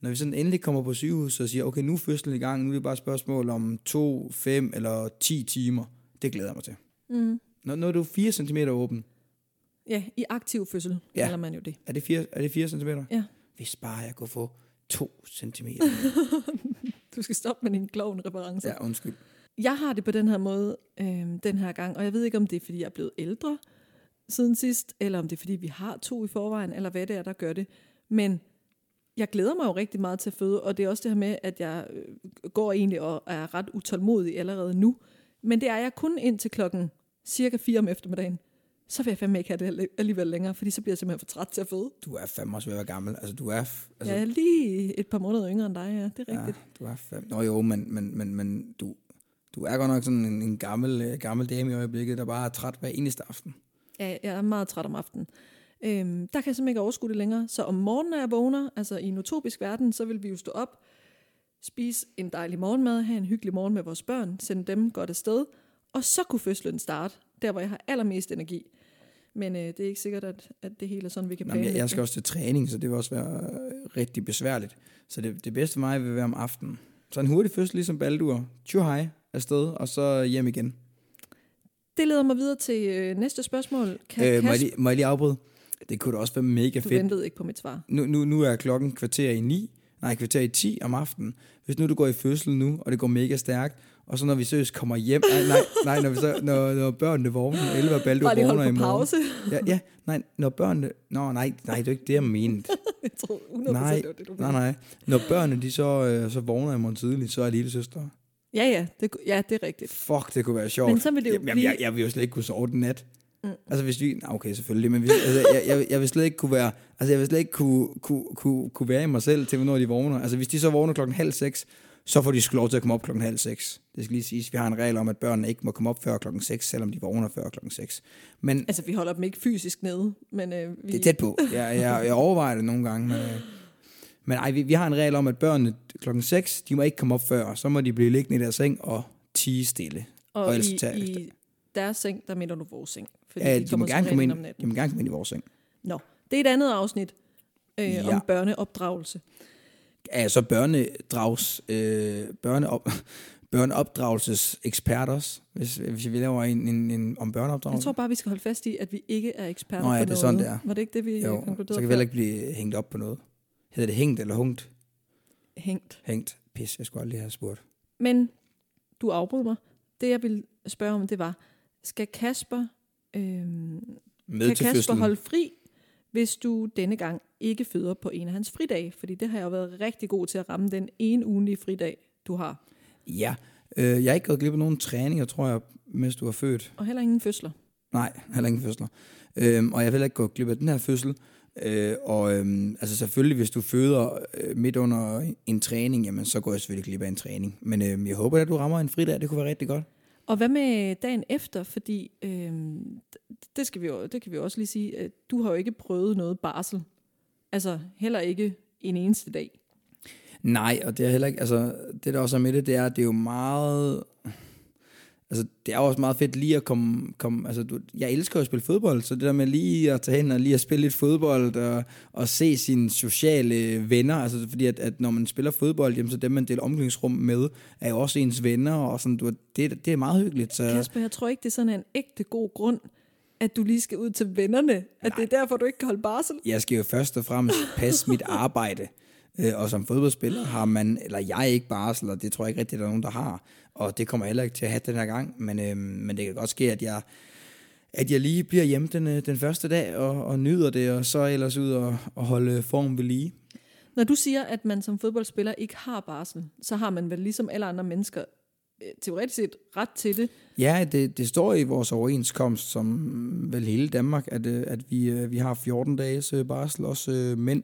Når vi sådan endelig kommer på sygehus og siger, okay, nu er fødslen i gang, nu er det bare et spørgsmål om to, fem eller 10 timer. Det glæder jeg mig til. Mm. Når, når du er 4 cm åben, Ja, i aktiv fødsel Ja. kalder man jo det. er det 4, er det 4 cm? Ja. Hvis bare jeg kunne få 2 cm. Du skal stoppe med din klovn-referencer. ja, undskyld. Jeg har det på den her måde øh, den her gang, og jeg ved ikke, om det er, fordi jeg er blevet ældre siden sidst, eller om det er, fordi vi har to i forvejen, eller hvad det er, der gør det. Men jeg glæder mig jo rigtig meget til at føde, og det er også det her med, at jeg øh, går egentlig og er ret utålmodig allerede nu. Men det er jeg kun ind til klokken cirka 4 om eftermiddagen. Så vil jeg fandme ikke have det alligevel længere, fordi så bliver jeg simpelthen for træt til at føde. Du er fandme også ved at være gammel. Altså, du er... Altså, jeg er lige et par måneder yngre end dig, ja. Det er rigtigt. Ja, du er fandme... Nå jo, men, men, men, men du, du er godt nok sådan en, en gammel, øh, gammel dame i øjeblikket, der bare er træt hver eneste aften. Ja, jeg er meget træt om aftenen. Øhm, der kan jeg simpelthen ikke overskue det længere. Så om morgenen, når jeg vågner, altså i en utopisk verden, så vil vi jo stå op, spise en dejlig morgenmad, have en hyggelig morgen med vores børn, sende dem godt afsted, og så kunne fødslen starte, der hvor jeg har allermest energi. Men øh, det er ikke sikkert, at, at det hele er sådan, vi kan planlægge. Jeg, jeg skal også til træning, så det vil også være øh, rigtig besværligt. Så det, det bedste for mig vil være om aftenen. Så en hurtig fødsel, ligesom Baldur. Tju hej afsted, og så hjem igen. Det leder mig videre til øh, næste spørgsmål. Kan øh, må, jeg lige, må jeg lige afbryde? Det kunne da også være mega du fedt. Du ventede ikke på mit svar. Nu, nu, nu er klokken kvarter i 9, nej, kvarter i 10 om aftenen. Hvis nu du går i fødsel nu, og det går mega stærkt, og så når vi seriøst kommer hjem, nej, nej, nej når, vi så, når, når børnene vågner, 11 og Baldur vågner i morgen. pause? Ja, ja, nej, når børnene, nå, nej, nej, det er ikke det, jeg mente. jeg tror 100% nej, det var det, du Nej, nej, når børnene, de så, øh, så vågner i morgen tidligt, så er lille søster. Ja, ja, det, ja, det er rigtigt. Fuck, det kunne være sjovt. Men så vil det jo Jamen, blive... jeg, jeg, vil jo slet ikke kunne sove den nat. Mm. Altså hvis vi, okay selvfølgelig, men hvis, altså, jeg, jeg, jeg vil slet ikke kunne være, altså jeg vil slet ikke kunne, kunne, kunne, kunne være i mig selv til, hvornår de vågner. Altså hvis de så vågner klokken halv seks, så får de sgu lov til at komme op klokken halv seks. Det skal lige siges, vi har en regel om, at børnene ikke må komme op før klokken 6, selvom de vågner før klokken 6. Men, altså vi holder dem ikke fysisk nede, men øh, vi... Det er tæt på. Jeg, jeg, jeg overvejer det nogle gange, men, øh, men ej, vi, vi har en regel om, at børnene klokken 6, de må ikke komme op før, så må de blive liggende i deres seng og tige stille. Og, og i, i deres seng, der mener du vores seng. Fordi ja, de, de, må gerne komme ind, de må gerne komme ind i vores seng. Nå, det er et andet afsnit øh, ja. om børneopdragelse. Ja, så børnedrags, øh, børneop, børneopdragelses eksperter, hvis, hvis vi laver en, en, en om børneopdragelse. Jeg tror bare, vi skal holde fast i, at vi ikke er eksperter Nå, ja, på det er noget. sådan, det er. Var det ikke det, vi jo, konkluderede så kan vi heller ikke blive hængt op på noget. Hedder det hængt eller hungt? Hængt. Hængt. Pis, jeg skulle aldrig have spurgt. Men du afbrød mig. Det, jeg ville spørge om, det var, skal Kasper, øh, Med kan Kasper fødslen. holde fri, hvis du denne gang ikke føder på en af hans fridage? Fordi det har jeg jo været rigtig god til at ramme den ene ugenlige fridag, du har. Ja, øh, jeg har ikke gået glip af nogen træninger, tror jeg, mens du har født. Og heller ingen fødsler. Nej, heller ingen fødsler. Øhm, og jeg vil heller ikke gå glip af den her fødsel. Øh, og øhm, altså selvfølgelig, hvis du føder øh, midt under en træning, jamen så går jeg selvfølgelig glip af en træning. Men øh, jeg håber, at du rammer en fridag, det kunne være rigtig godt. Og hvad med dagen efter? Fordi øh, det, skal vi jo, det kan vi jo også lige sige, at du har jo ikke prøvet noget barsel. Altså heller ikke en eneste dag. Nej, og det er heller ikke, altså det der også er med det, det er, at det er jo meget, altså det er også meget fedt lige at komme, komme altså du, jeg elsker at spille fodbold, så det der med lige at tage hen og lige at spille lidt fodbold og, og se sine sociale venner, altså fordi at, at når man spiller fodbold, jamen, så dem man deler omklædningsrum med, er jo også ens venner, og sådan, du, det, det er meget hyggeligt. Så. Kasper, jeg tror ikke, det er sådan en ægte god grund, at du lige skal ud til vennerne, at Nej. det er derfor, du ikke kan holde barsel. Jeg skal jo først og fremmest passe mit arbejde. Øh, og som fodboldspiller har man, eller jeg ikke barsel, og det tror jeg ikke rigtig, der er nogen, der har. Og det kommer jeg heller ikke til at have den her gang. Men, øh, men det kan godt ske, at jeg, at jeg lige bliver hjemme den, øh, den første dag og, og nyder det, og så ellers ud og, og holde form ved lige. Når du siger, at man som fodboldspiller ikke har barsel, så har man vel ligesom alle andre mennesker øh, teoretisk set ret til det. Ja, det, det står i vores overenskomst, som vel hele Danmark, at, at vi, vi har 14 dages barsel, også mænd.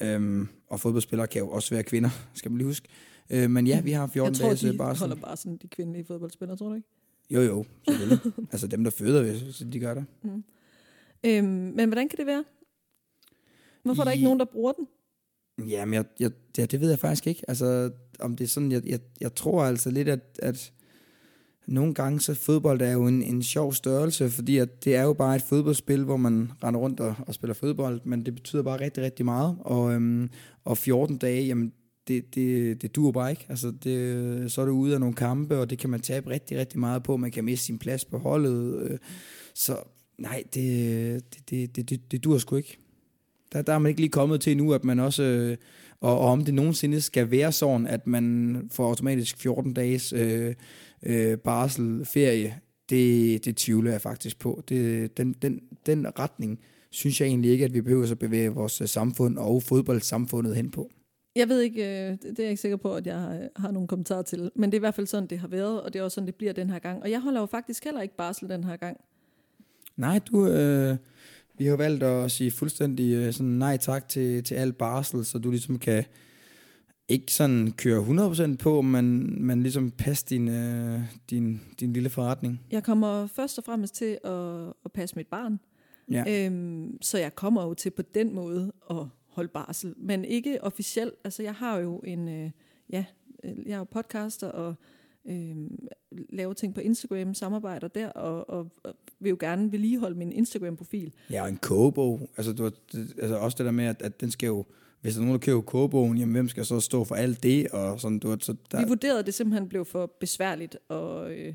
Øhm, og fodboldspillere kan jo også være kvinder, skal man lige huske. Øh, men ja, vi har 14 dages barsel. Jeg tror, de holder bare sådan de kvindelige fodboldspillere, tror du ikke? Jo, jo, selvfølgelig. altså dem, der føder, så de gør det. Mm. Øhm, men hvordan kan det være? Hvorfor er der ikke nogen, der bruger den? Jamen, jeg, jeg, ja, det ved jeg faktisk ikke. Altså, om det er sådan, jeg, jeg, jeg tror altså lidt, at, at nogle gange så fodbold er jo en, en sjov størrelse, fordi at det er jo bare et fodboldspil, hvor man render rundt og, og spiller fodbold, men det betyder bare rigtig, rigtig meget. Og, øhm, og 14 dage, jamen det, det, det dur bare ikke. Altså det, så er du ude af nogle kampe, og det kan man tabe rigtig, rigtig meget på. Man kan miste sin plads på holdet. Øh, så nej, det, det, det, det, det, det dur sgu ikke. Der, der er man ikke lige kommet til nu, at man også... Øh, og, og om det nogensinde skal være sådan, at man får automatisk 14 dages øh, øh, barsel, ferie det, det tvivler jeg faktisk på. Det, den, den, den retning synes jeg egentlig ikke, at vi behøver at bevæge vores øh, samfund og fodboldsamfundet hen på. Jeg ved ikke, øh, det er jeg ikke sikker på, at jeg har, nogle kommentarer til, men det er i hvert fald sådan, det har været, og det er også sådan, det bliver den her gang. Og jeg holder jo faktisk heller ikke barsel den her gang. Nej, du, øh, vi har valgt at sige fuldstændig øh, sådan nej tak til, til al barsel, så du ligesom kan ikke sådan køre 100% på, men, men ligesom passe din, øh, din, din lille forretning. Jeg kommer først og fremmest til at, at passe mit barn. Ja. Øhm, så jeg kommer jo til på den måde at holde barsel, men ikke officielt. Altså jeg har jo en, øh, ja, øh, jeg er jo podcaster og øh, laver ting på Instagram, samarbejder der, og, og, og vil jo gerne vedligeholde min Instagram-profil. Ja, og en kogebog. Altså, du, altså også det der med, at, at den skal jo hvis der er nogen, der køber kogebogen, jamen hvem skal så stå for alt det? Og sådan, du, så der... Vi vurderede, at det simpelthen blev for besværligt at, øh,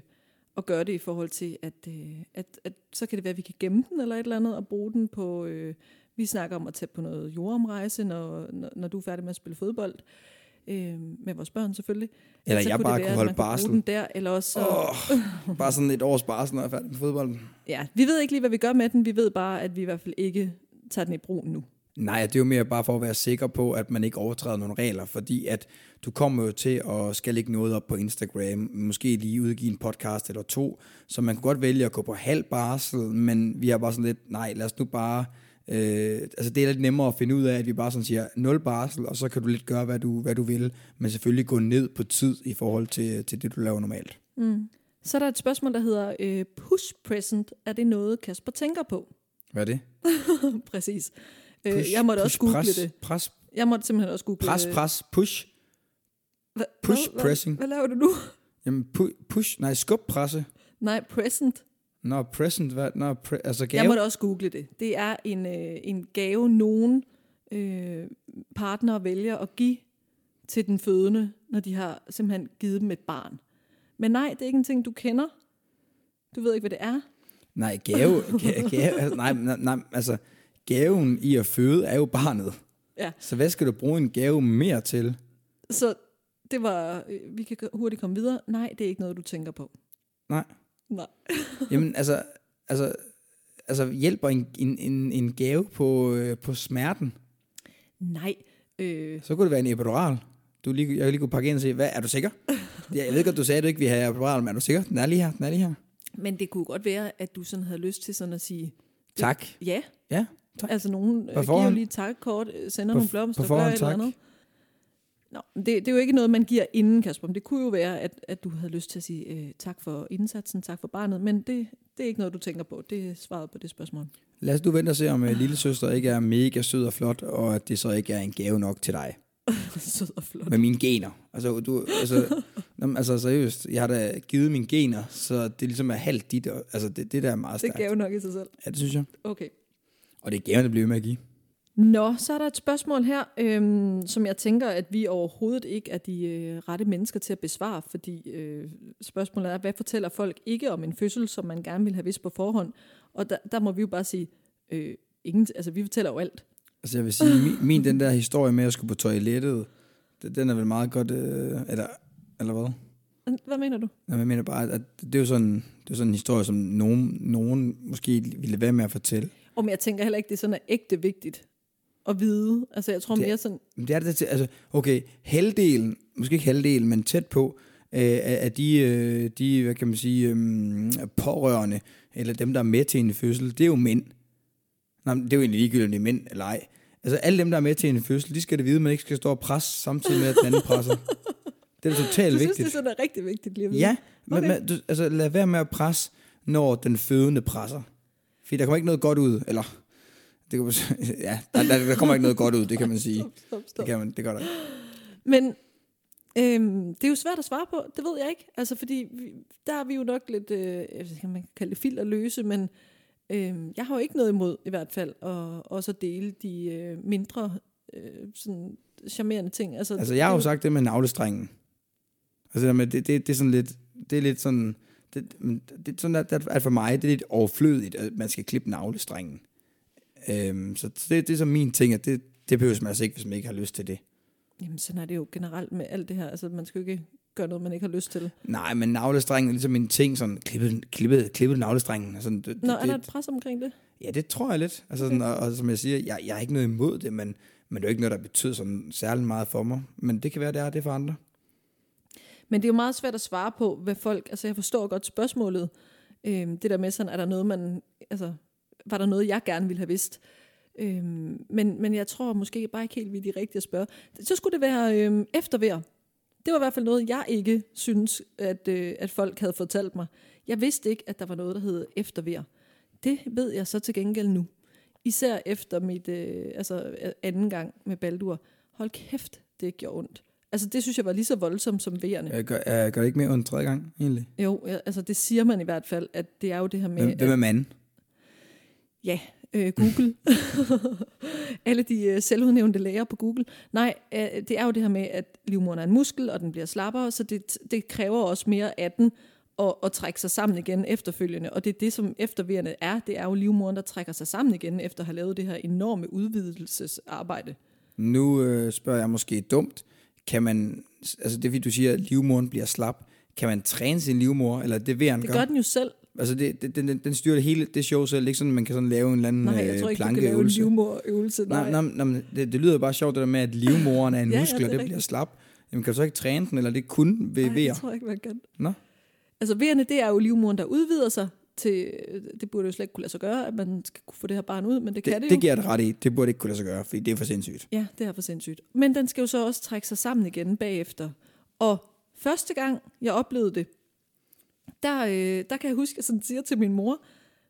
at gøre det i forhold til, at, øh, at, at så kan det være, at vi kan gemme den eller et eller andet, og bruge den på... Øh, vi snakker om at tage på noget jordomrejse, når, når, når du er færdig med at spille fodbold. Øh, med vores børn selvfølgelig. Eller så jeg kunne bare det være, kunne holde barsel. Den der, eller også oh, bare sådan et års barsel, når jeg er færdig med fodbolden. Ja, vi ved ikke lige, hvad vi gør med den. Vi ved bare, at vi i hvert fald ikke tager den i brug nu. Nej, det er jo mere bare for at være sikker på, at man ikke overtræder nogle regler, fordi at du kommer jo til at skal lægge noget op på Instagram, måske lige udgive en podcast eller to, så man kan godt vælge at gå på halv barsel, men vi har bare sådan lidt, nej, lad os nu bare, øh, altså det er lidt nemmere at finde ud af, at vi bare sådan siger nul barsel, og så kan du lidt gøre, hvad du, hvad du vil, men selvfølgelig gå ned på tid i forhold til, til det, du laver normalt. Mm. Så er der et spørgsmål, der hedder, øh, push present, er det noget, Kasper tænker på? Hvad er det? Præcis. Øh, push, jeg måtte push, også google pres, det. Pres, jeg måtte simpelthen også google pres, det. Pres, push. Hva, push, hvad, pressing. Hvad, hvad laver du nu? Jamen, pu- push, nej, skub presse. Nej, present. Nå, present, hvad? Nå, pre- altså gave. Jeg måtte også google det. Det er en, øh, en gave, nogen øh, partner vælger at give til den fødende, når de har simpelthen givet dem et barn. Men nej, det er ikke en ting, du kender. Du ved ikke, hvad det er. Nej, gave, gave, gave altså, nej, nej, nej, altså, gaven i at føde er jo barnet. Ja. Så hvad skal du bruge en gave mere til? Så det var, øh, vi kan hurtigt komme videre. Nej, det er ikke noget, du tænker på. Nej. Nej. Jamen, altså, altså, altså hjælper en, en, en, en gave på, øh, på smerten? Nej. Øh. Så kunne det være en epidural. Du lige, jeg lige kunne pakke ind og sige, hvad, er du sikker? jeg ved godt, du sagde, at du ikke vil have epidural, men er du sikker? Den er lige her, den er lige her. Men det kunne godt være, at du sådan havde lyst til sådan at sige... Tak. Ja. Ja. Tak. Altså nogen øh, giver jo lige et takkort, øh, sender på, nogle blomster, gør et eller andet. Nå, det, det er jo ikke noget, man giver inden, Kasper. Men det kunne jo være, at, at du havde lyst til at sige øh, tak for indsatsen, tak for barnet. Men det, det er ikke noget, du tænker på. Det er svaret på det spørgsmål. Lad os nu vente og se, om uh, lille søster ikke er mega sød og flot, og at det så ikke er en gave nok til dig. sød og flot. Med mine gener. Altså, du, altså, altså seriøst, jeg har da givet mine gener, så det ligesom er halvt dit. Altså, det, det der er meget stærkt. Det er gave nok i sig selv. Ja, det synes jeg. Okay. Og det er gaven, der bliver med at give. Nå, så er der et spørgsmål her, øhm, som jeg tænker, at vi overhovedet ikke er de øh, rette mennesker til at besvare, fordi øh, spørgsmålet er, hvad fortæller folk ikke om en fødsel, som man gerne vil have vidst på forhånd? Og der, der må vi jo bare sige, øh, ingen, altså vi fortæller jo alt. Altså jeg vil sige, min, min den der historie med at skulle på toilettet, den er vel meget godt, øh, eller, eller hvad? Hvad mener du? Jeg mener bare, at det er jo sådan, det er sådan en historie, som nogen, nogen måske ville være med at fortælle. Og jeg tænker heller ikke, det er sådan ægte vigtigt at vide. Altså jeg tror det, mere sådan... Det er det altså okay, halvdelen, måske ikke halvdelen, men tæt på, øh, af de, øh, de, hvad kan man sige, øh, pårørende, eller dem, der er med til en fødsel, det er jo mænd. Nej, det er jo egentlig ligegyldigt, om det er mænd eller ej. Altså alle dem, der er med til en fødsel, de skal det vide, at man ikke skal stå og presse samtidig med, at den anden presser. Det er totalt vigtigt. Du synes, det er sådan er rigtig vigtigt lige? Ja, okay. men, men, du, altså lad være med at presse, når den fødende presser. Fordi der kommer ikke noget godt ud, eller... Det kan, ja, der, der, kommer ikke noget godt ud, det kan man sige. Stop, stop, stop. Det, kan man, det gør der ikke. Men øhm, det er jo svært at svare på, det ved jeg ikke. Altså, fordi vi, der er vi jo nok lidt, øh, ikke, man kan kalde det filterløse, men øh, jeg har jo ikke noget imod i hvert fald at også at dele de øh, mindre øh, sådan charmerende ting. Altså, altså jeg har jo sagt det med navlestrengen. Altså det, det, det, det er sådan lidt, det er lidt sådan, det, det, sådan at, at for mig det er lidt overflødigt, at man skal klippe navlestrengen. Øhm, så det, det er så min ting, at det, det behøver man altså ikke, hvis man ikke har lyst til det. Jamen sådan er det jo generelt med alt det her. Altså man skal jo ikke gøre noget, man ikke har lyst til. Nej, men navlestrengen er ligesom en ting, sådan klippet, klippet, klippet navlestrengen. Altså, det, Nå, er der et pres omkring det? Ja, det tror jeg lidt. Altså, okay. sådan, og, og, som jeg siger, jeg, jeg er ikke noget imod det, men, men det er jo ikke noget, der betyder sådan særlig meget for mig. Men det kan være, det er det for andre. Men det er jo meget svært at svare på, hvad folk... Altså, jeg forstår godt spørgsmålet. Øhm, det der med sådan, er der noget, man... Altså, var der noget, jeg gerne ville have vidst? Øhm, men, men jeg tror måske bare ikke helt, vi er de rigtige at spørge. Så skulle det være øhm, eftervejr. Det var i hvert fald noget, jeg ikke synes, at, øh, at folk havde fortalt mig. Jeg vidste ikke, at der var noget, der hed eftervejr. Det ved jeg så til gengæld nu. Især efter mit øh, altså øh, anden gang med Baldur. Hold kæft, det gjorde ondt. Altså det synes jeg var lige så voldsomt som vejerne. Jeg gør, jeg gør det ikke mere ondt tredje gang, egentlig? Jo, altså det siger man i hvert fald, at det er jo det her med... Hvem, hvem er manden? Ja, øh, Google. Alle de øh, selvudnævnte læger på Google. Nej, øh, det er jo det her med, at livmoderen er en muskel, og den bliver slappere, så det, det kræver også mere af den at, at trække sig sammen igen efterfølgende. Og det er det, som efterværende er. Det er jo livmoderen, der trækker sig sammen igen, efter at have lavet det her enorme udvidelsesarbejde. Nu øh, spørger jeg måske dumt. Kan man, altså det vil du siger, at livmoderen bliver slap. Kan man træne sin livmor, eller det vil han Det gør den jo selv. Altså, det, det, den, den styrer det hele det show selv, ikke sådan, man kan sådan lave en eller anden Nej, jeg tror ikke, du kan lave en livmorøvelse. Nej, nej, nej, nej det, det, lyder bare sjovt, det der med, at livmoren er en ja, muskel, ja, det og det bliver slap. Jamen, kan du så ikke træne den, eller det kun ved Nej, jeg tror ikke, man kan. Nå? Altså, vejerne, det er jo livmoren, der udvider sig til, det burde jo slet ikke kunne lade sig gøre, at man skal kunne få det her barn ud, men det, det kan det jo. Det giver det ret i. Det burde ikke kunne lade sig gøre, fordi det er for sindssygt. Ja, det er for sindssygt. Men den skal jo så også trække sig sammen igen bagefter. Og første gang, jeg oplevede det, der, øh, der kan jeg huske, at jeg sådan siger til min mor,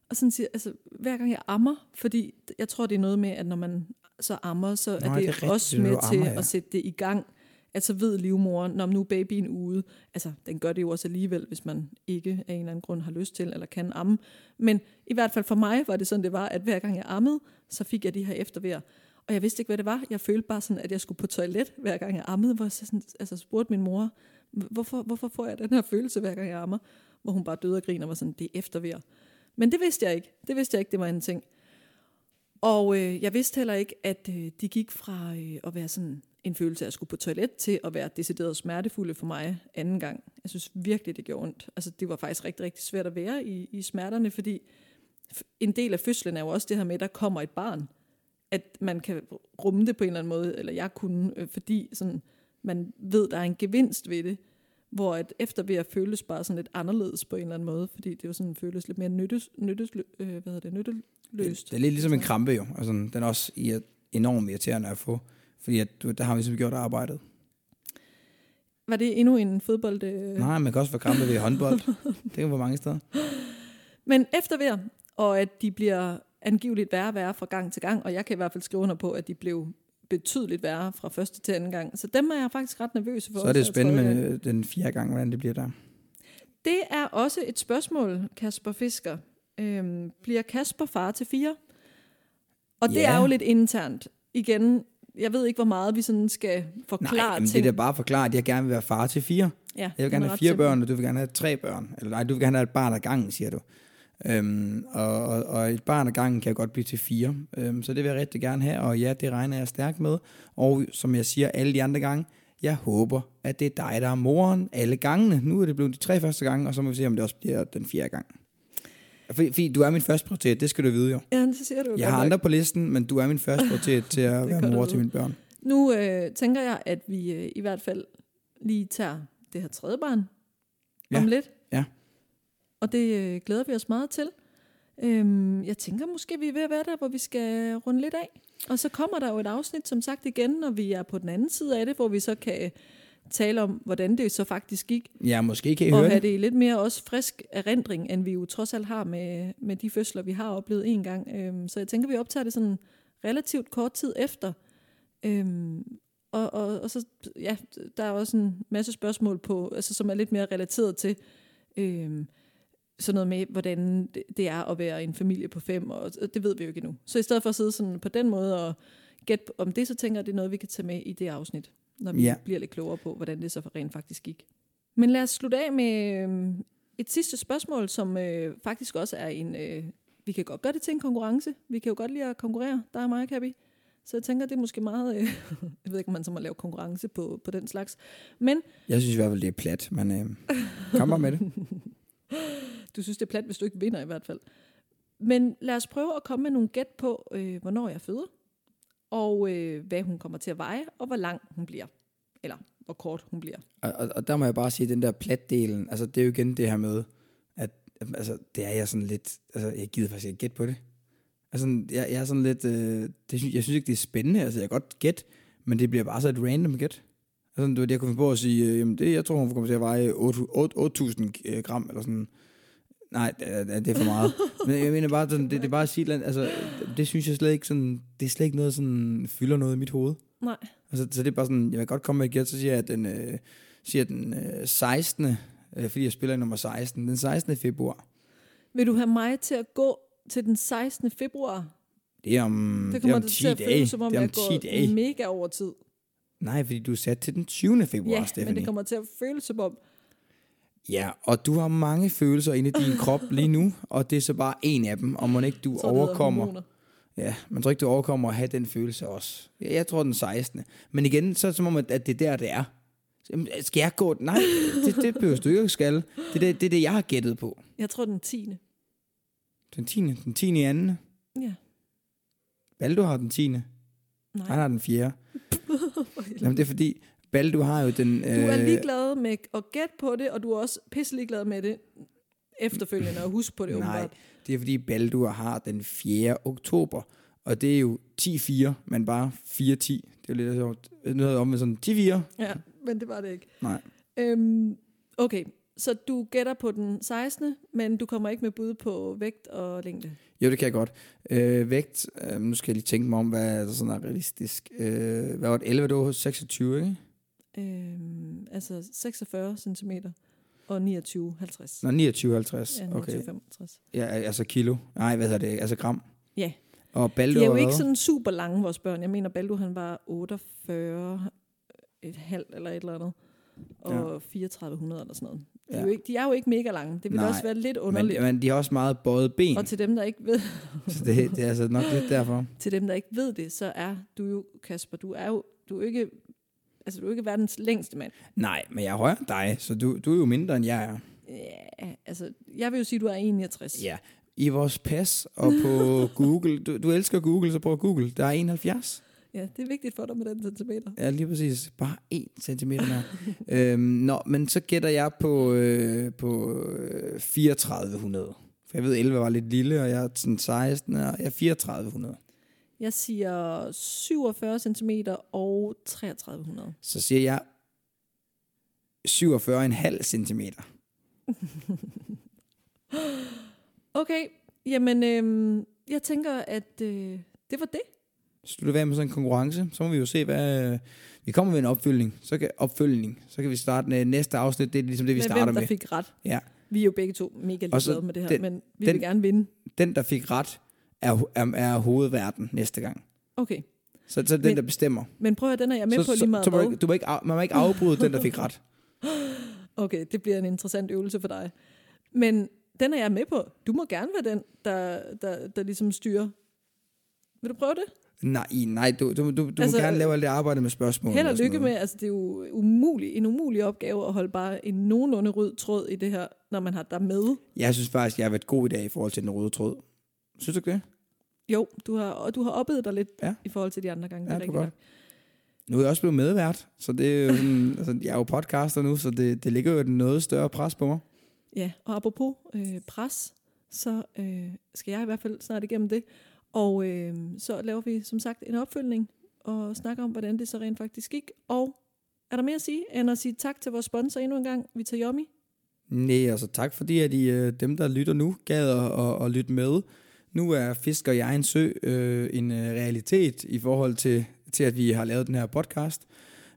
og sådan siger, altså hver gang jeg ammer, fordi jeg tror, det er noget med, at når man så ammer, så er Nå, det, det er også med til ammer, ja. at sætte det i gang. At så ved livmoren, når nu er babyen ude, altså den gør det jo også alligevel, hvis man ikke af en eller anden grund har lyst til, eller kan amme. Men i hvert fald for mig var det sådan, det var, at hver gang jeg ammede, så fik jeg de her eftervær. Og jeg vidste ikke, hvad det var. Jeg følte bare sådan, at jeg skulle på toilet, hver gang jeg ammede, hvor jeg sådan, altså spurgte min mor, hvorfor, hvorfor får jeg den her følelse, hver gang jeg ammer? hvor hun bare døde og griner og var sådan, det er eftervejr. Men det vidste jeg ikke. Det vidste jeg ikke, det var en ting. Og øh, jeg vidste heller ikke, at øh, de gik fra øh, at være sådan en følelse af at skulle på toilet til at være decideret smertefulde for mig anden gang. Jeg synes virkelig, det gjorde ondt. Altså, det var faktisk rigtig, rigtig svært at være i, i smerterne, fordi en del af fødslen er jo også det her med, at der kommer et barn. At man kan rumme det på en eller anden måde, eller jeg kunne, øh, fordi sådan, man ved, der er en gevinst ved det. Hvor at efter ved at føles bare sådan lidt anderledes på en eller anden måde, fordi det jo sådan føles lidt mere nyttes, nyttes, øh, hvad hedder det, nytteløst. Det, det er lidt ligesom en krampe jo, altså, den er også enormt irriterende at få, fordi at, der har vi simpelthen gjort arbejdet. Var det endnu en fodbold? Øh... Nej, man kan også få krampe ved håndbold. det kan være mange steder. Men efter ved, og at de bliver angiveligt værre og værre fra gang til gang, og jeg kan i hvert fald skrive under på, at de blev betydeligt værre fra første til anden gang. Så dem er jeg faktisk ret nervøs for. Så er det spændende med den fjerde gang, hvordan det bliver der. Det er også et spørgsmål, Kasper Fisker. Øhm, bliver Kasper far til fire? Og det ja. er jo lidt internt. Igen, jeg ved ikke, hvor meget vi sådan skal forklare Nej, ting. det er da bare forklare, at jeg gerne vil være far til fire. Ja, jeg vil gerne have fire børn, og du vil gerne have tre børn. Eller nej, du vil gerne have et barn ad gangen, siger du. Øhm, og, og, og et barn ad gangen kan godt blive til fire. Øhm, så det vil jeg rigtig gerne have, og ja, det regner jeg stærkt med. Og som jeg siger alle de andre gange, jeg håber, at det er dig, der er moren alle gangene. Nu er det blevet de tre første gange, og så må vi se, om det også bliver den fjerde gang. Fordi, fordi du er min første prioritet, det skal du vide jo. Ja, det siger du. Jeg har andre på listen, men du er min første prioritet til at være mor til mine børn. Nu øh, tænker jeg, at vi øh, i hvert fald lige tager det her tredje barn ja. om lidt. Ja og det øh, glæder vi os meget til. Øhm, jeg tænker måske, vi er ved at være der, hvor vi skal runde lidt af. Og så kommer der jo et afsnit, som sagt igen, når vi er på den anden side af det, hvor vi så kan tale om, hvordan det så faktisk gik. Ja, måske kan I og høre have det. det lidt mere også frisk erindring, end vi jo trods alt har med, med de fødsler, vi har oplevet en gang. Øhm, så jeg tænker, vi optager det sådan relativt kort tid efter. Øhm, og, og, og så, ja, der er også en masse spørgsmål på, altså, som er lidt mere relateret til, øhm, sådan noget med, hvordan det er at være en familie på fem, og det ved vi jo ikke endnu. Så i stedet for at sidde sådan på den måde og gætte om det, så tænker jeg, at det er noget, vi kan tage med i det afsnit, når vi ja. bliver lidt klogere på, hvordan det så rent faktisk gik. Men lad os slutte af med øhm, et sidste spørgsmål, som øh, faktisk også er en... Øh, vi kan godt gøre det til en konkurrence. Vi kan jo godt lide at konkurrere, der er mig, Kabi. Så jeg tænker, det er måske meget... Øh, jeg ved ikke, om man så må lave konkurrence på, på den slags. Men... Jeg synes i hvert fald, det er plat, men øh, kom med det. du synes, det er plat, hvis du ikke vinder i hvert fald. Men lad os prøve at komme med nogle gæt på, øh, hvornår jeg føder, og øh, hvad hun kommer til at veje, og hvor lang hun bliver. Eller hvor kort hun bliver. Og, og, og der må jeg bare sige, at den der platdelen, altså det er jo igen det her med, at altså, det er jeg sådan lidt, altså jeg gider faktisk ikke gætte på det. Altså, jeg, jeg er sådan lidt, øh, det synes, jeg synes ikke, det er spændende, altså jeg kan godt gætte, men det bliver bare så et random gæt. Altså, du det, jeg kunne finde på at sige, øh, jamen det, jeg tror, hun kommer til at veje 8.000 øh, gram, eller sådan. Nej, det, det er for meget. Men jeg mener bare, sådan, det, det er bare at sige, altså, det synes jeg slet ikke sådan, det er slet ikke noget, sådan, fylder noget i mit hoved. Nej. Altså, så det er bare sådan, jeg vil godt komme med et gæt, så siger jeg, at den, øh, siger den øh, 16. Øh, fordi jeg spiller i nummer 16, den 16. februar. Vil du have mig til at gå til den 16. februar? Det er om, det kommer det er om 10 dage. Føles, som om det er om jeg 10 dage. mega over tid. Nej, fordi du er sat til den 20. februar, ja, Stephanie. men det kommer til at føles som om... Ja, og du har mange følelser inde i din krop lige nu, og det er så bare en af dem, og man ikke du Så overkommer... Ja, man tror ikke, du overkommer at have den følelse også. Jeg, jeg tror den 16. Men igen, så er det som om, at det er der, det er. Skal jeg gå? Nej, det, det behøver du ikke skal. Det er det, det er det, jeg har gættet på. Jeg tror den 10. Den 10. Den 10. i anden. Ja. Baldur har den 10. Nej. Han har den 4. Jamen, det er fordi, Baldur har jo den... Øh... Du er ligeglad med at gætte på det, og du er også pisse ligeglad med det efterfølgende, og husk på det Nej, åbenbart. det er fordi Baldur har den 4. oktober, og det er jo 10-4, men bare 4-10. Det er jo lidt sjovt. Noget om med sådan 10-4. Ja, men det var det ikke. Nej. Øhm, okay, så du gætter på den 16., men du kommer ikke med bud på vægt og længde? Jo, det kan jeg godt. Øh, vægt, øh, nu skal jeg lige tænke mig om, hvad er sådan er realistisk. Øh, hvad var det? 11, det var 26, ikke? Øhm, altså 46 cm og 29, 50. Nå, 29, 50. Ja, 29, okay. 65. Ja, altså kilo. Nej, hvad hedder det? Altså gram. Ja. Og Baldur De er jo ikke sådan super lange, vores børn. Jeg mener, Baldur han var 48, et halvt eller et eller andet, og ja. 3400 eller sådan noget. De, ja. er jo ikke, de er jo ikke mega lange. Det vil også være lidt underligt. Men, men de har også meget bøjet ben. Og til dem, der ikke ved... så det, det er altså nok lidt derfor. til dem, der ikke ved det, så er du jo, Kasper, du er jo du er ikke, altså, du er ikke verdens længste mand. Nej, men jeg er højere end dig, så du, du er jo mindre, end jeg er. Ja, altså, jeg vil jo sige, at du er 61. Ja, i vores pas og på Google. Du, du elsker Google, så prøv Google. Der er 71. Ja, det er vigtigt for dig med den centimeter. Ja, lige præcis. Bare 1 centimeter mere. øhm, nå, men så gætter jeg på, øh, på øh, 3400. For jeg ved, 11 var lidt lille, og jeg er sådan 16, og jeg er 3400. Jeg siger 47 cm og 3300. Så siger jeg 47,5 cm. okay, jamen øh, jeg tænker, at øh, det var det. Slutte være med sådan en konkurrence, så må vi jo se, hvad... Vi kommer med en opfølgning, så kan, opfølgning, så kan vi starte næste afsnit, det er ligesom det, vi med starter hvem, der med. fik ret. Ja. Vi er jo begge to mega ligeglade med det her, den, men vi den, vil gerne vinde. Den, der fik ret, er, er, er hovedverden næste gang. Okay. Så, så er det den, der bestemmer. Men prøv at den er jeg med så, på lige meget så, så må du, må ikke, man må ikke afbryde den, der fik ret. Okay, det bliver en interessant øvelse for dig. Men den er jeg med på. Du må gerne være den, der, der, der ligesom styrer. Vil du prøve det? Nej, nej, du, du, du, du altså, må gerne lave alt det arbejde med spørgsmål. Held og lykke med, altså det er jo umuligt, en umulig opgave at holde bare en nogenlunde rød tråd i det her, når man har dig med. Jeg synes faktisk, jeg har været god i dag i forhold til den røde tråd. Synes du ikke det? Jo, du har, og du har oplevet dig lidt ja. i forhold til de andre gange. Ja, det er godt. Nu er jeg også blevet medvært, så det er jo sådan, altså, jeg er jo podcaster nu, så det, det ligger jo et noget større pres på mig. Ja, og apropos øh, pres, så øh, skal jeg i hvert fald snart igennem det. Og øh, så laver vi som sagt en opfølgning og snakker om, hvordan det så rent faktisk gik. Og er der mere at sige, end at sige tak til vores sponsor endnu en gang, Vita Yomi? Nej, altså tak fordi at I, øh, dem, der lytter nu, gad at, at, at lytte med. Nu er Fisker i egen sø øh, en øh, realitet i forhold til, til, at vi har lavet den her podcast.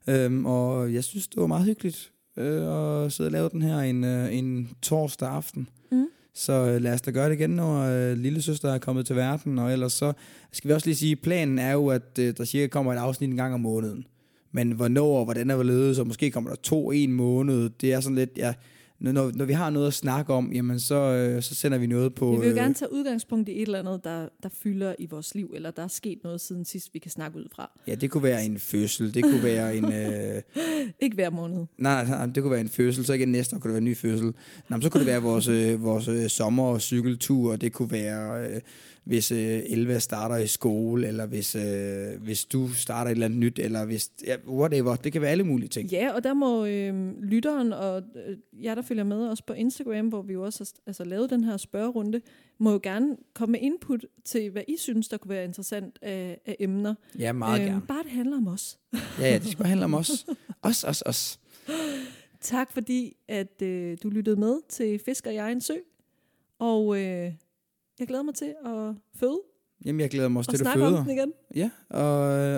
Øhm, og jeg synes, det var meget hyggeligt øh, at sidde og lave den her en, øh, en torsdag aften. Mm. Så øh, lad os da gøre det igen, når øh, lille søster er kommet til verden. Og ellers så skal vi også lige sige, planen er jo, at øh, der cirka kommer et afsnit en gang om måneden. Men hvornår og hvordan er ledet, så måske kommer der to en måned. Det er sådan lidt, ja, når, når vi har noget at snakke om, jamen så, øh, så sender vi noget på... Vi vil jo gerne tage udgangspunkt i et eller andet, der, der fylder i vores liv, eller der er sket noget siden sidst, vi kan snakke ud fra. Ja, det kunne være en fødsel, det kunne være en... Øh... ikke hver måned. Nej, nej, nej, det kunne være en fødsel, så ikke næste år kunne det være en ny fødsel. Nej, så kunne det være vores, øh, vores øh, sommer- og cykeltur, det kunne være... Øh, hvis øh, Elva starter i skole, eller hvis, øh, hvis du starter et eller andet nyt, eller hvis, ja, whatever. Det kan være alle mulige ting. Ja, og der må øh, lytteren og øh, jer, der følger med os på Instagram, hvor vi jo også har altså, lavet den her spørgerunde, må jo gerne komme med input til, hvad I synes, der kunne være interessant af, af emner. Ja, meget øh, gerne. Bare det handler om os. ja, ja, det skal bare handle om os. Os, os, os. Tak fordi, at øh, du lyttede med til Fisker i egen sø. Og øh, jeg glæder mig til at føde. Jamen, jeg glæder mig også til at føde. om den igen. Ja, og,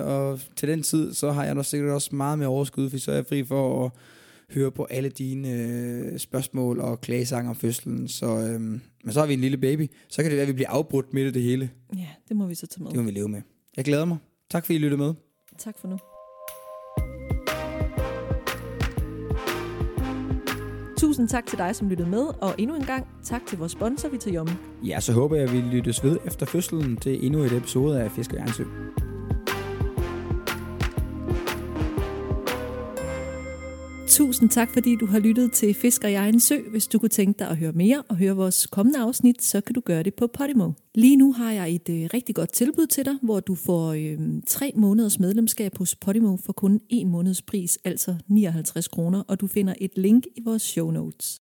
og til den tid, så har jeg nok sikkert også meget med overskud, for så er jeg fri for at høre på alle dine øh, spørgsmål og klagesange om fødslen. Så, øh, men så har vi en lille baby. Så kan det være, at vi bliver afbrudt midt i det hele. Ja, det må vi så tage med. Det må vi leve med. Jeg glæder mig. Tak fordi I lyttede med. Tak for nu. Tusind tak til dig, som lyttede med, og endnu en gang tak til vores sponsor, Vitajomme. Ja, så håber jeg, at vi lyttes ved efter fødslen til endnu et episode af Fisk og Jernsø. Tusind tak, fordi du har lyttet til Fisker i egen sø. Hvis du kunne tænke dig at høre mere og høre vores kommende afsnit, så kan du gøre det på Podimo. Lige nu har jeg et øh, rigtig godt tilbud til dig, hvor du får øh, tre måneders medlemskab hos Podimo for kun en måneds pris, altså 59 kroner, og du finder et link i vores show notes.